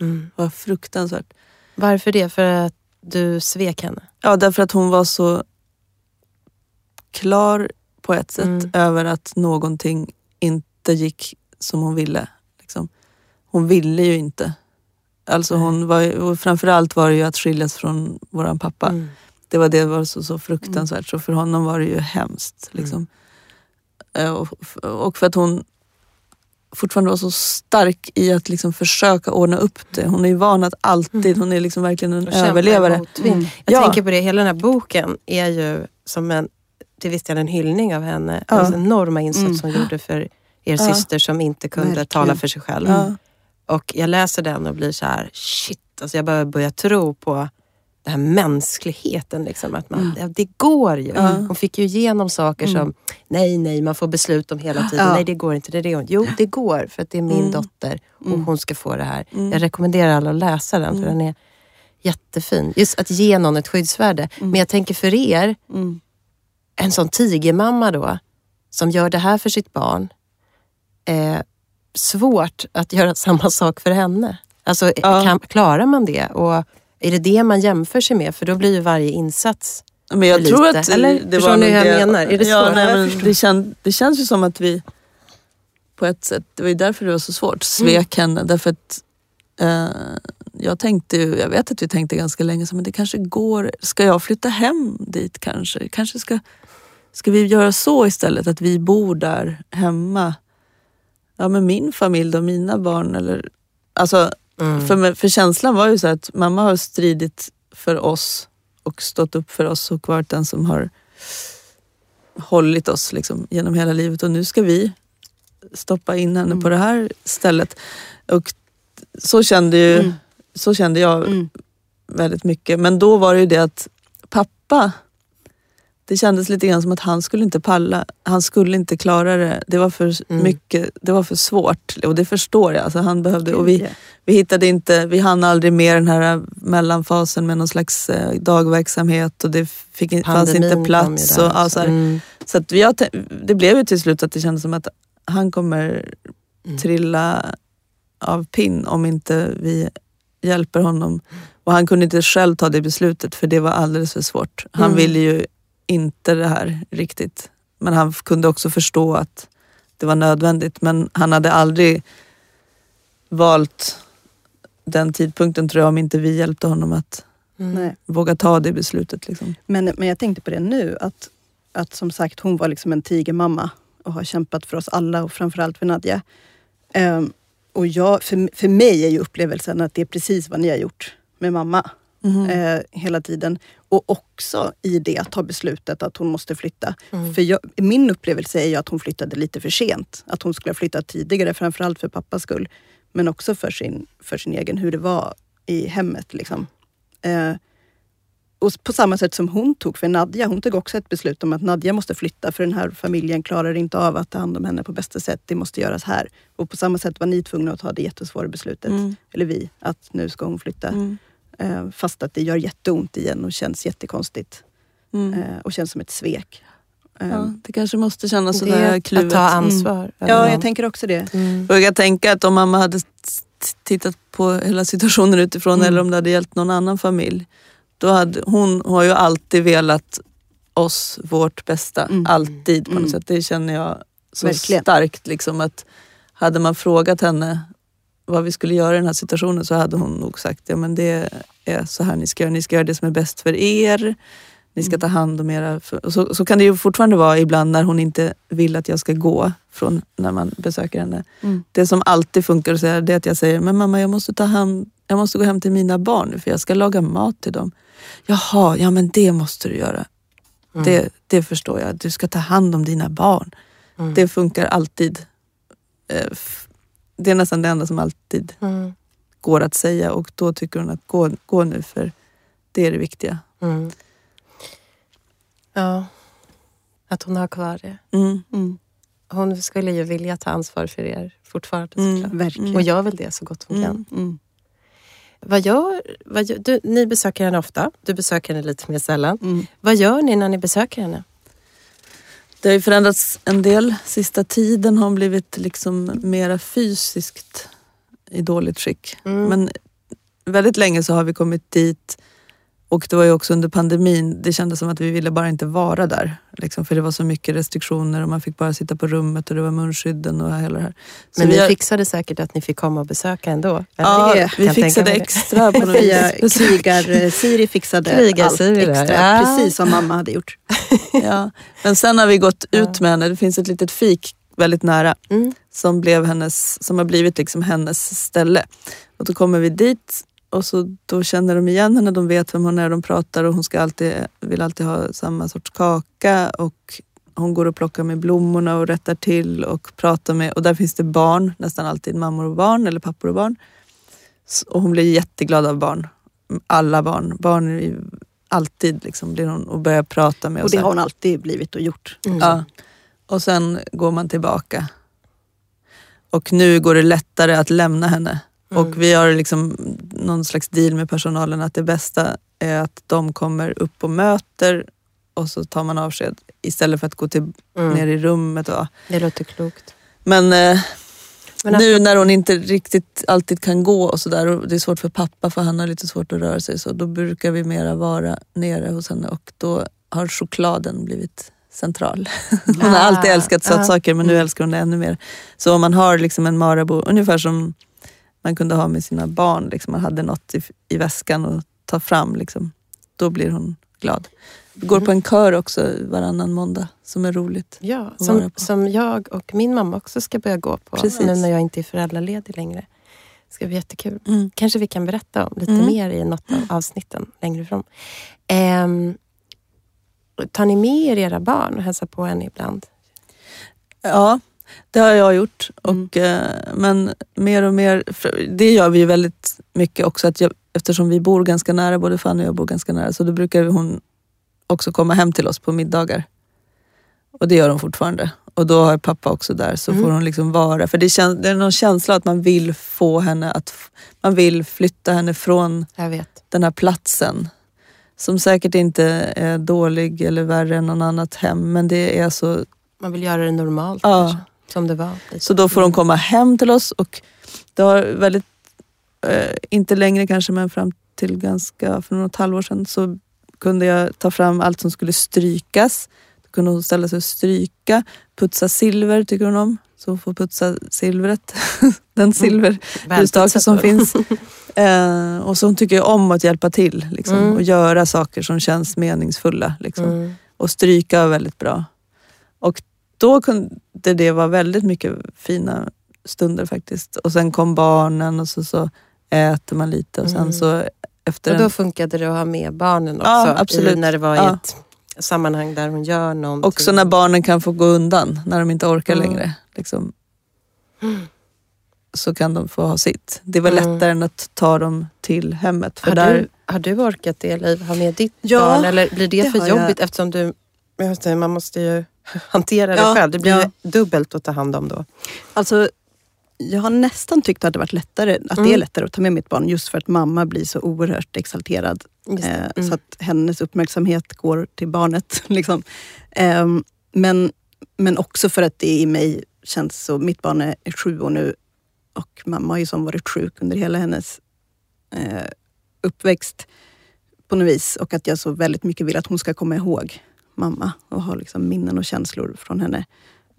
Mm. Det var fruktansvärt. Varför det? För att du svek henne? Ja, därför att hon var så klar på ett sätt Mm. över att någonting inte gick som hon ville. Liksom. Hon ville ju inte. Alltså hon var, framförallt var det ju att skiljas från våran pappa. Mm. Det var det var så, så fruktansvärt. Så för honom var det ju hemskt. Liksom. Eh, Och, för att hon fortfarande var så stark i att liksom försöka ordna upp det. Hon är ju van att alltid, hon är liksom verkligen en överlevare. Mm. Jag Ja. tänker på det, hela den här boken är ju som en, till viss del en hyllning av henne. Ja. Alltså enorma insats Mm. hon gjorde för er Ja. syster som inte kunde Verkligen. tala för sig själv. Ja. Och jag läser den och blir så här, shit, alltså jag börjar börja tro på den här mänskligheten. Liksom, att man, ja, det går ju. Ja. Hon fick ju igenom saker Mm. som, nej, nej, man får beslut om hela tiden. Ja. Nej, det går inte. Det, det går inte. Jo, det går för att det är min Mm. dotter och Mm. hon ska få det här. Mm. Jag rekommenderar alla att läsa den för Mm. den är jättefin. Just att ge någon ett skyddsvärde. Men jag tänker för er, en sån tigermamma då, som gör det här för sitt barn. Eh, svårt att göra samma sak för henne. Alltså, Ja. kan, klarar man det? Och är det det man jämför sig med? För då blir ju varje insats... Men jag för tror lite. att Eller? det Förstår var ni hur jag det- menar? Är det ja, nej, men det, kän, det känns ju som att vi på ett sätt, det var ju därför det var så svårt, svek henne. Därför att eh, jag tänkte ju, jag vet att vi tänkte ganska länge så men det kanske går, ska jag flytta hem dit kanske? Kanske ska, ska vi göra så istället, att vi bor där hemma? Ja med min familj och mina barn eller Alltså, Mm. för, för känslan var ju så att mamma har stridit för oss och stått upp för oss och varit den som har hållit oss liksom, genom hela livet och nu ska vi stoppa in henne Mm. på det här stället. Och så kände, ju, Mm. så kände jag Mm. väldigt mycket. Men då var det ju det att pappa, det kändes lite grann som att han skulle inte palla. Han skulle inte klara det. Det var för Mm. mycket, det var för svårt och det förstår jag. Alltså han behövde, och vi, vi hittade inte, vi hann aldrig med den här mellanfasen med någon slags eh, dagverksamhet och det fick, fanns inte plats. där Och, ja, så. Mm. så att tän- det blev ju till slut att det kändes som att han kommer Mm. trilla av pinn om inte vi hjälper honom. Och han kunde inte själv ta det beslutet för det var alldeles för svårt. Han Mm. ville ju inte det här riktigt. Men han kunde också förstå att det var nödvändigt. Men han hade aldrig valt den tidpunkten tror jag om inte vi hjälpte honom att Mm. Våga ta det beslutet. Liksom. Men, men jag tänkte på det nu, att, att som sagt hon var liksom en tigermamma och har kämpat för oss alla och framförallt för Nadja. Ehm, och jag, för, för mig är ju upplevelsen att det är precis vad ni har gjort med mamma Mhm. eh, hela tiden. Och också i det att ta beslutet att hon måste flytta. Mm. För jag, min upplevelse är ju att hon flyttade lite för sent. Att hon skulle ha flyttat tidigare, framförallt för pappas skull. Men också för sin, för sin egen, hur det var i hemmet. Liksom. Eh, och på samma sätt som hon tog för Nadja. Hon tog också ett beslut om att Nadja måste flytta för den här familjen klarar inte av att ta hand om henne på bästa sätt. Det måste göras här. Och på samma sätt var ni tvungna att ta det jättesvåra beslutet, Mm. eller vi, att nu ska hon flytta. Mm. Eh, fast att det gör jätteont igen och känns jättekonstigt. Mm. Eh, och känns som ett svek. Ja, det kanske måste kännas sådär är att kluvet. ta ansvar. över ja, någon. jag tänker också det. Mm. Och jag tänka att om mamma hade tittat på hela situationen utifrån Mm. eller om det hade gällt någon annan familj. Då hade, hon har ju alltid velat oss vårt bästa. Mm. Alltid på något Mm. sätt. Det känner jag så Verkligen. starkt. Liksom, att hade man frågat henne vad vi skulle göra i den här situationen så hade hon nog sagt ja men det är så här ni ska göra. Ni ska göra det som är bäst för er. Ni ska Mm. ta hand om era... Och så, så kan det ju fortfarande vara ibland när hon inte vill att jag ska gå från när man besöker henne. Mm. Det som alltid funkar att säga det är att jag säger, men mamma jag måste, ta hand, jag måste gå hem till mina barn nu för jag ska laga mat till dem. Jaha, ja men det måste du göra. Mm. Det, det förstår jag. Du ska ta hand om dina barn. Mm. Det funkar alltid. Det är nästan det enda som alltid Mm. går att säga och då tycker hon att gå, gå nu för det är det viktiga. Mm. Ja, att hon har kvar det. Mm. Mm. Hon skulle ju vilja ta ansvar för er fortfarande Mm. såklart. Verkligen. Och gör väl det så gott hon Mm. kan. Vad gör, vad gör, du, ni besöker henne ofta, du besöker henne lite mer sällan. Vad gör ni när ni besöker henne? Det har ju förändrats en del. Sista tiden har hon blivit liksom mera fysiskt i dåligt skick. Mm. Men väldigt länge så har vi kommit dit och det var ju också under pandemin. Det kändes som att vi ville bara inte vara där. Liksom, för det var så mycket restriktioner och man fick bara sitta på rummet och det var munskydden och hela det här. Så Men vi ni har- fixade säkert att ni fick komma och besöka ändå? Ja, Eller? vi fixade extra på något vis. krigar-Siri fixade Krigar-Siri allt extra. ja. Precis som mamma hade gjort. Ja. Men sen har vi gått Ja. ut med henne. Det finns ett litet fik väldigt nära Mm. som, blev hennes, som har blivit liksom hennes ställe. Och då kommer vi dit och så, då känner de igen henne, de vet vem hon är, de pratar och hon ska alltid, vill alltid ha samma sorts kaka och hon går och plockar med blommorna och rättar till och pratar med, och där finns det barn, nästan alltid mammor och barn eller pappor och barn. Och hon blir jätteglad av barn. Alla barn. Barn är ju alltid liksom blir hon och börjar prata med. Och det sen- har hon alltid blivit och gjort. Mm. Ja. Och sen går man tillbaka. Och nu går det lättare att lämna henne. Mm. Och vi har liksom någon slags deal med personalen att det bästa är att de kommer upp och möter och så tar man avsked istället för att gå till, Mm. ner i rummet. Och, Det låter klokt. men eh, Men att- nu när hon inte riktigt alltid kan gå och sådär och det är svårt för pappa för han har lite svårt att röra sig så då brukar vi mera vara nere hos henne och då har chokladen blivit central. Hon har alltid älskat ah. sötsaker men nu Mm. älskar hon det ännu mer. Så om man har liksom en Marabou, ungefär som man kunde ha med sina barn, liksom, man hade något i, i väskan och ta fram, liksom, då blir hon glad. Vi går på en kör också varannan måndag som är roligt. Ja, som, som jag och min mamma också ska börja gå på Precis. nu när jag inte är föräldraledig längre. Det ska bli jättekul. Mm. Kanske vi kan berätta om lite Mm. mer i något av avsnitten längre fram. Ehm, tar ni med er era barn och hälsar på henne ibland? Ja, det har jag gjort. Mm. Och, eh, men mer och mer, det gör vi ju väldigt mycket också. Att jag, eftersom vi bor ganska nära, både Fanny och jag bor ganska nära, så då brukar hon också komma hem till oss på middagar. Och det gör hon fortfarande. Och då har pappa också där, så Mm. får hon liksom vara. För det, känns, det är någon känsla att man vill få henne att, man vill flytta henne från Jag vet. den här platsen. Som säkert inte är dålig eller värre än någon annat hem, men det är så Man vill göra det normalt Ja. kanske, som det var. Så då får de komma hem till oss och det har väldigt, eh, inte längre kanske men fram till ganska, för något halvår sedan så kunde jag ta fram allt som skulle strykas. Då kunde hon ställa sig och stryka. putsa silver tycker hon om. Så hon får putsa silvret. Den silverljusstake Välputsat som finns. Eh, och så hon tycker om att hjälpa till liksom, Mm. och göra saker som känns meningsfulla. Liksom. Mm. Och stryka var väldigt bra. Och då kunde det vara väldigt mycket fina stunder faktiskt. Och sen kom barnen och så, så äter man lite och sen Mm. så efter Och då en, funkade det att ha med barnen också? Ja, absolut. I, när det var i Ja. ett sammanhang där hon gör någonting? Också när barnen kan få gå undan, när de inte orkar Mm. längre. Liksom, så kan de få ha sitt. Det var Mm. lättare än att ta dem till hemmet. För Har, där, du, har du orkat det Liv, ha med ditt Ja, barn? Eller blir det, det för har jag. jobbigt eftersom du, man måste ju hantera det Ja, själv. Det blir ja. dubbelt att ta hand om då. Alltså, jag har nästan tyckt att det varit lättare, att det Mm. är lättare att ta med mitt barn just för att mamma blir så oerhört exalterad. Eh, Mm. Så att hennes uppmärksamhet går till barnet. Liksom. Ehm, men, men också för att det i mig känns så, mitt barn är är sju år nu och mamma har ju som varit sjuk under hela hennes eh, uppväxt på något vis. Och att jag så väldigt mycket vill att hon ska komma ihåg mamma och ha liksom minnen och känslor från henne.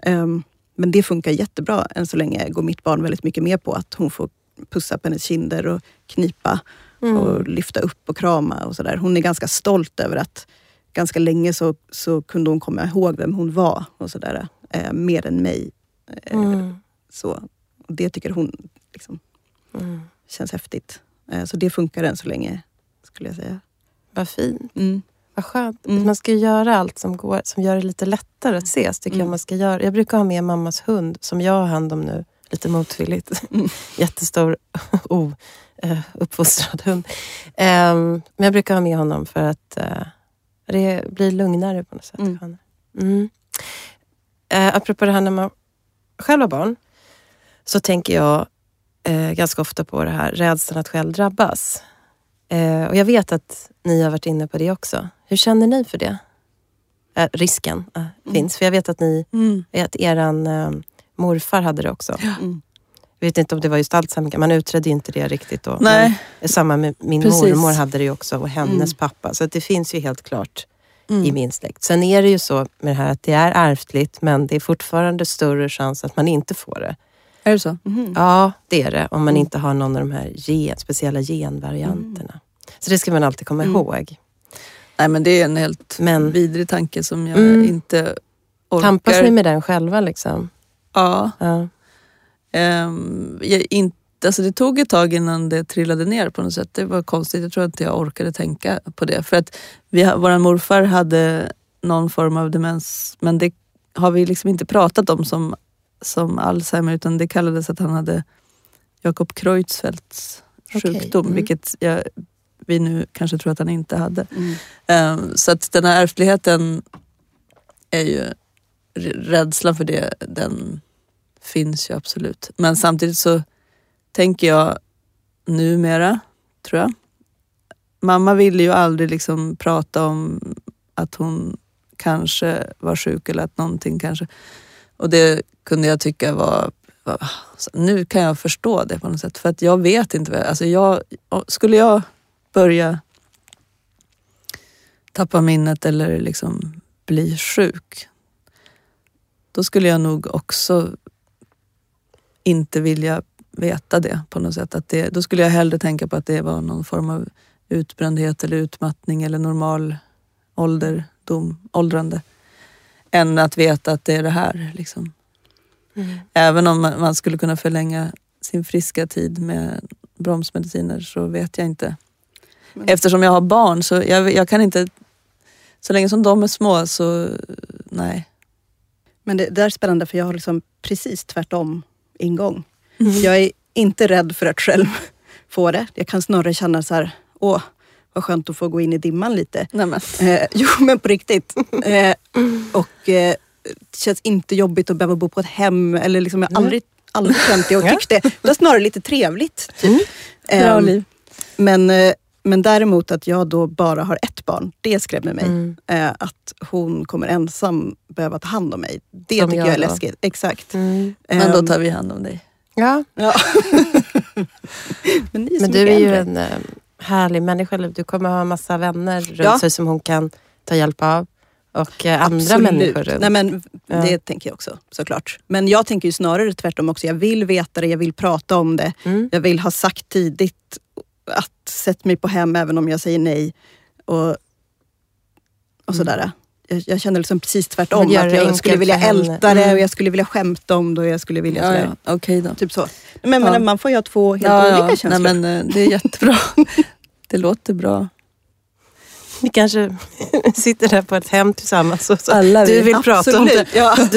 Ehm, men det funkar jättebra. Än så länge går mitt barn väldigt mycket med på att hon får pussa på hennes kinder och knipa Mm. och lyfta upp och krama och sådär. Hon är ganska stolt över att ganska länge så, så kunde hon komma ihåg vem hon var och sådär. Eh, mer än mig. Eh, Mm. så. Och det tycker hon liksom, Mm. känns häftigt. Eh, så det funkar än så länge, skulle jag säga. Vad fint. Mm. Vad skönt. Mm. Man ska göra allt som går som gör det lite lättare att ses. Tycker jag Mm. man ska göra. Jag brukar ha med mammas hund som jag har hand om nu. Lite motvilligt. Mm. Jättestor oh, uppfostrad hund. Ehm, men jag brukar ha med honom för att eh, det blir lugnare på något sätt. Mm. Mm. Eh, apropå det här när man själv har barn. Så tänker jag ganska ofta på det här rädslan att själv drabbas. Och jag vet att ni har varit inne på det också. Hur känner ni för det? Eh, risken eh, finns. För jag vet att ni, mm. att eran eh, morfar hade det också. Mm. Jag vet inte om det var just Alzheimer, man utredde inte det riktigt då. Nej. Men samma med min Precis. mormor hade det också och hennes Mm. pappa. Så det finns ju helt klart Mm. i min släkt. Sen är det ju så med det här att det är ärftligt men det är fortfarande större chans att man inte får det. Är det så? Mhm. Ja, det är det. Om man Mm. inte har någon av de här gen, speciella genvarianterna. Så det ska man alltid komma Mm. ihåg. Nej men det är en helt Men- vidrig tanke som jag Mm. inte orkar. Tampas ni med den själva liksom? Ja. Ja. Ehm, jag inte, alltså det tog ett tag innan det trillade ner på något sätt. Det var konstigt. Jag tror inte jag orkade tänka på det. För att vi, vår morfar hade någon form av demens men det har vi liksom inte pratat om som, som Alzheimer utan det kallades att han hade Jakob Creutzfeldts Okej, sjukdom mm. vilket jag, vi nu kanske tror att han inte hade. Mm. Ehm, så att den här ärftligheten är ju, rädslan för det, den finns ju absolut. Men samtidigt så tänker jag numera, tror jag. Mamma ville ju aldrig liksom prata om att hon kanske var sjuk eller att någonting kanske... Och det kunde jag tycka var... nu kan jag förstå det på något sätt. För att jag vet inte. Alltså jag, skulle jag börja tappa minnet eller liksom bli sjuk. Då skulle jag nog också inte vilja veta det på något sätt. Att det, då skulle jag hellre tänka på att det var någon form av utbrändhet eller utmattning eller normal ålderdom, åldrande. Än att veta att det är det här. Liksom. Mm. Även om man skulle kunna förlänga sin friska tid med bromsmediciner så vet jag inte. Men- Eftersom jag har barn så jag, jag kan inte... Så länge som de är små så nej. Men det, det är spännande för jag har liksom precis tvärtom ingång. Mm. Jag är inte rädd för att själv få det. Jag kan snarare känna så här, åh vad skönt att få gå in i dimman lite. nej men. Eh, jo men på riktigt. Eh, och eh, det känns inte jobbigt att behöva bo på ett hem. Eller liksom, jag har aldrig, aldrig känt det och tyckt det. Det var snarare lite trevligt. Typ. Mm. Bra Ehm, liv. Men, eh, men däremot att jag då bara har ett barn, det skrämmer mig. Mm. Eh, att hon kommer ensam behöva ta hand om mig. Det Som tycker jag jag är då. läskigt. Exakt. Mm. Men då Ehm, tar vi hand om dig. Ja, Ja. men men du är ju en eh, härlig människa. Du kommer ha en massa vänner runt Ja. sig som hon kan ta hjälp av. och eh, andra Absolut. människor runt. Nej, men Ja. Det tänker jag också såklart. Men jag tänker ju snarare tvärtom också. Jag vill veta det, jag vill prata om det. Mm. Jag vill ha sagt tidigt att sätt mig på hem även om jag säger nej. Och, och sådär. Jag, jag känner liksom precis tvärtom. Att jag skulle vilja älta det Mm. och jag skulle vilja skämta om det och jag skulle vilja Ja, sådär. ja. Okej då. Typ så. Men, men man får ju ha två helt olika känslor. Nej, men, eh, det är jättebra. det låter bra. Vi kanske sitter där på ett hem tillsammans och så. Alla du vill prata om det. Absolut, ja.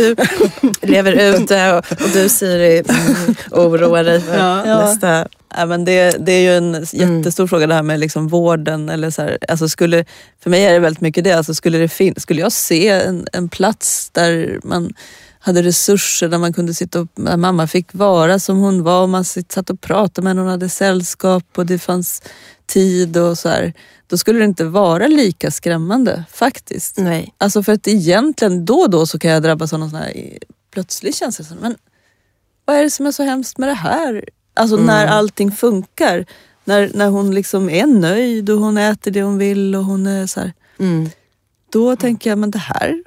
Du lever ute och, och du Siri mm, oroar dig för Ja. nästa... Ja, men det, det är ju en jättestor fråga det här med liksom vården. Eller så här, alltså skulle, för mig är det väldigt mycket det. Alltså skulle, det fin- skulle jag se en, en plats där man hade resurser, där man kunde sitta och, där mamma fick vara som hon var och man satt och pratade med henne, hon hade sällskap och det fanns tid och så här. Då skulle det inte vara lika skrämmande faktiskt. Nej. Alltså för att egentligen då och då så kan jag drabbas av någon sån här plötslig känsla. Men vad är det som är så hemskt med det här? Alltså när allting funkar. När, när hon liksom är nöjd och hon äter det hon vill och hon är så här. Mm. Då tänker jag, men det här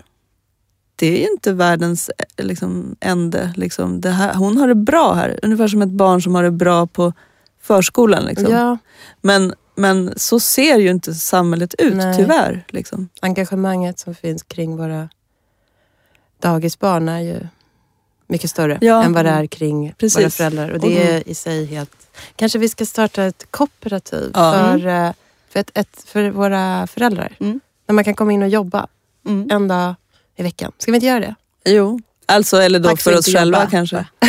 det är ju inte världens eh, liksom, ände. Liksom. Det här, hon har det bra här. Ungefär som ett barn som har det bra på förskolan. Liksom. Ja, Men, men så ser ju inte samhället ut, Nej. tyvärr. Liksom. engagemanget som finns kring våra dagisbarn är ju mycket större Ja. än vad det är kring Precis. våra föräldrar. Och det är i sig helt... Kanske vi ska starta ett kooperativ Ja. för, eh, för, ett, ett, för våra föräldrar. Mm. Där man kan komma in och jobba Mm. en dag i veckan. Ska vi inte göra det? Jo, alltså eller då Tack för för oss själva jobba. kanske.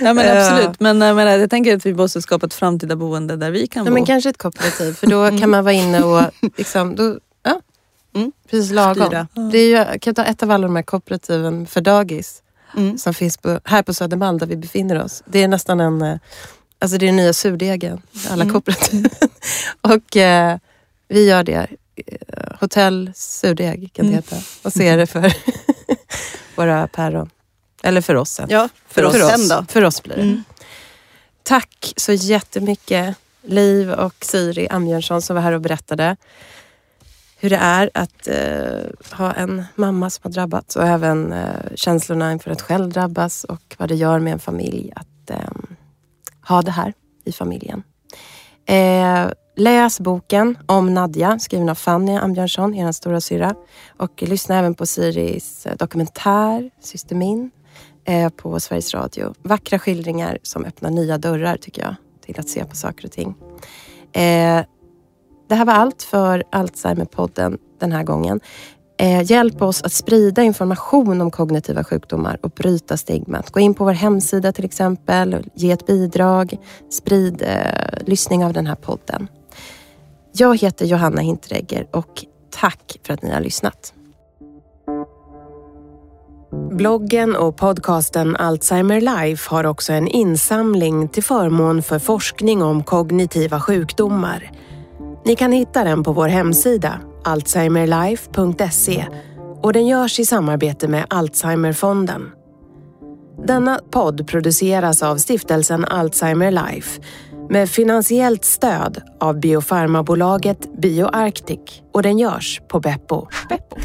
ja men Ja. absolut, men jag, menar, jag tänker att vi måste skapa ett framtida boende där vi kan Nej, bo. men kanske ett kooperativ. För då kan man vara inne och liksom, då, ja, Mm. precis lagom. Styra. Det är ju, jag kan ta ett av alla de här kooperativen för dagis Mm. som finns på, här på Södermalm där vi befinner oss. Det är nästan en, eh, alltså det är den nya surdegen, alla Mm. kooperativ. och eh, vi gör det. Eh, Hotell surdeg kan det Mm. heta. Och så är det för våra päron. Eller för oss sen. Ja, för, oss sen då. För oss blir det. Mm. Tack så jättemycket Liv och Siri Ambjörnsson som var här och berättade hur det är att eh, ha en mamma som har drabbats och även eh, känslorna inför att själv drabbas och vad det gör med en familj att eh, ha det här i familjen. Läs boken om Nadja skriven av Fanny Ambjörnsson, er stora syra. Och lyssna även på Siris eh, dokumentär Syster Min eh, på Sveriges Radio. Vackra skildringar som öppnar nya dörrar tycker jag till att se på saker och ting. Eh, det här var allt för Alzheimerpodden den här gången. Hjälp oss att sprida information om kognitiva sjukdomar och bryta stigmat. Gå in på vår hemsida till exempel, ge ett bidrag, sprid eh, lyssning av den här podden. Jag heter Johanna Hinteregger och tack för att ni har lyssnat. Bloggen och podcasten Alzheimer Life har också en insamling till förmån för forskning om kognitiva sjukdomar. Ni kan hitta den på vår hemsida alzheimerlife.se och den görs i samarbete med Alzheimerfonden. Denna podd produceras av stiftelsen Alzheimer Life med finansiellt stöd av biofarmabolaget BioArctic och den görs på Beppo. Beppo.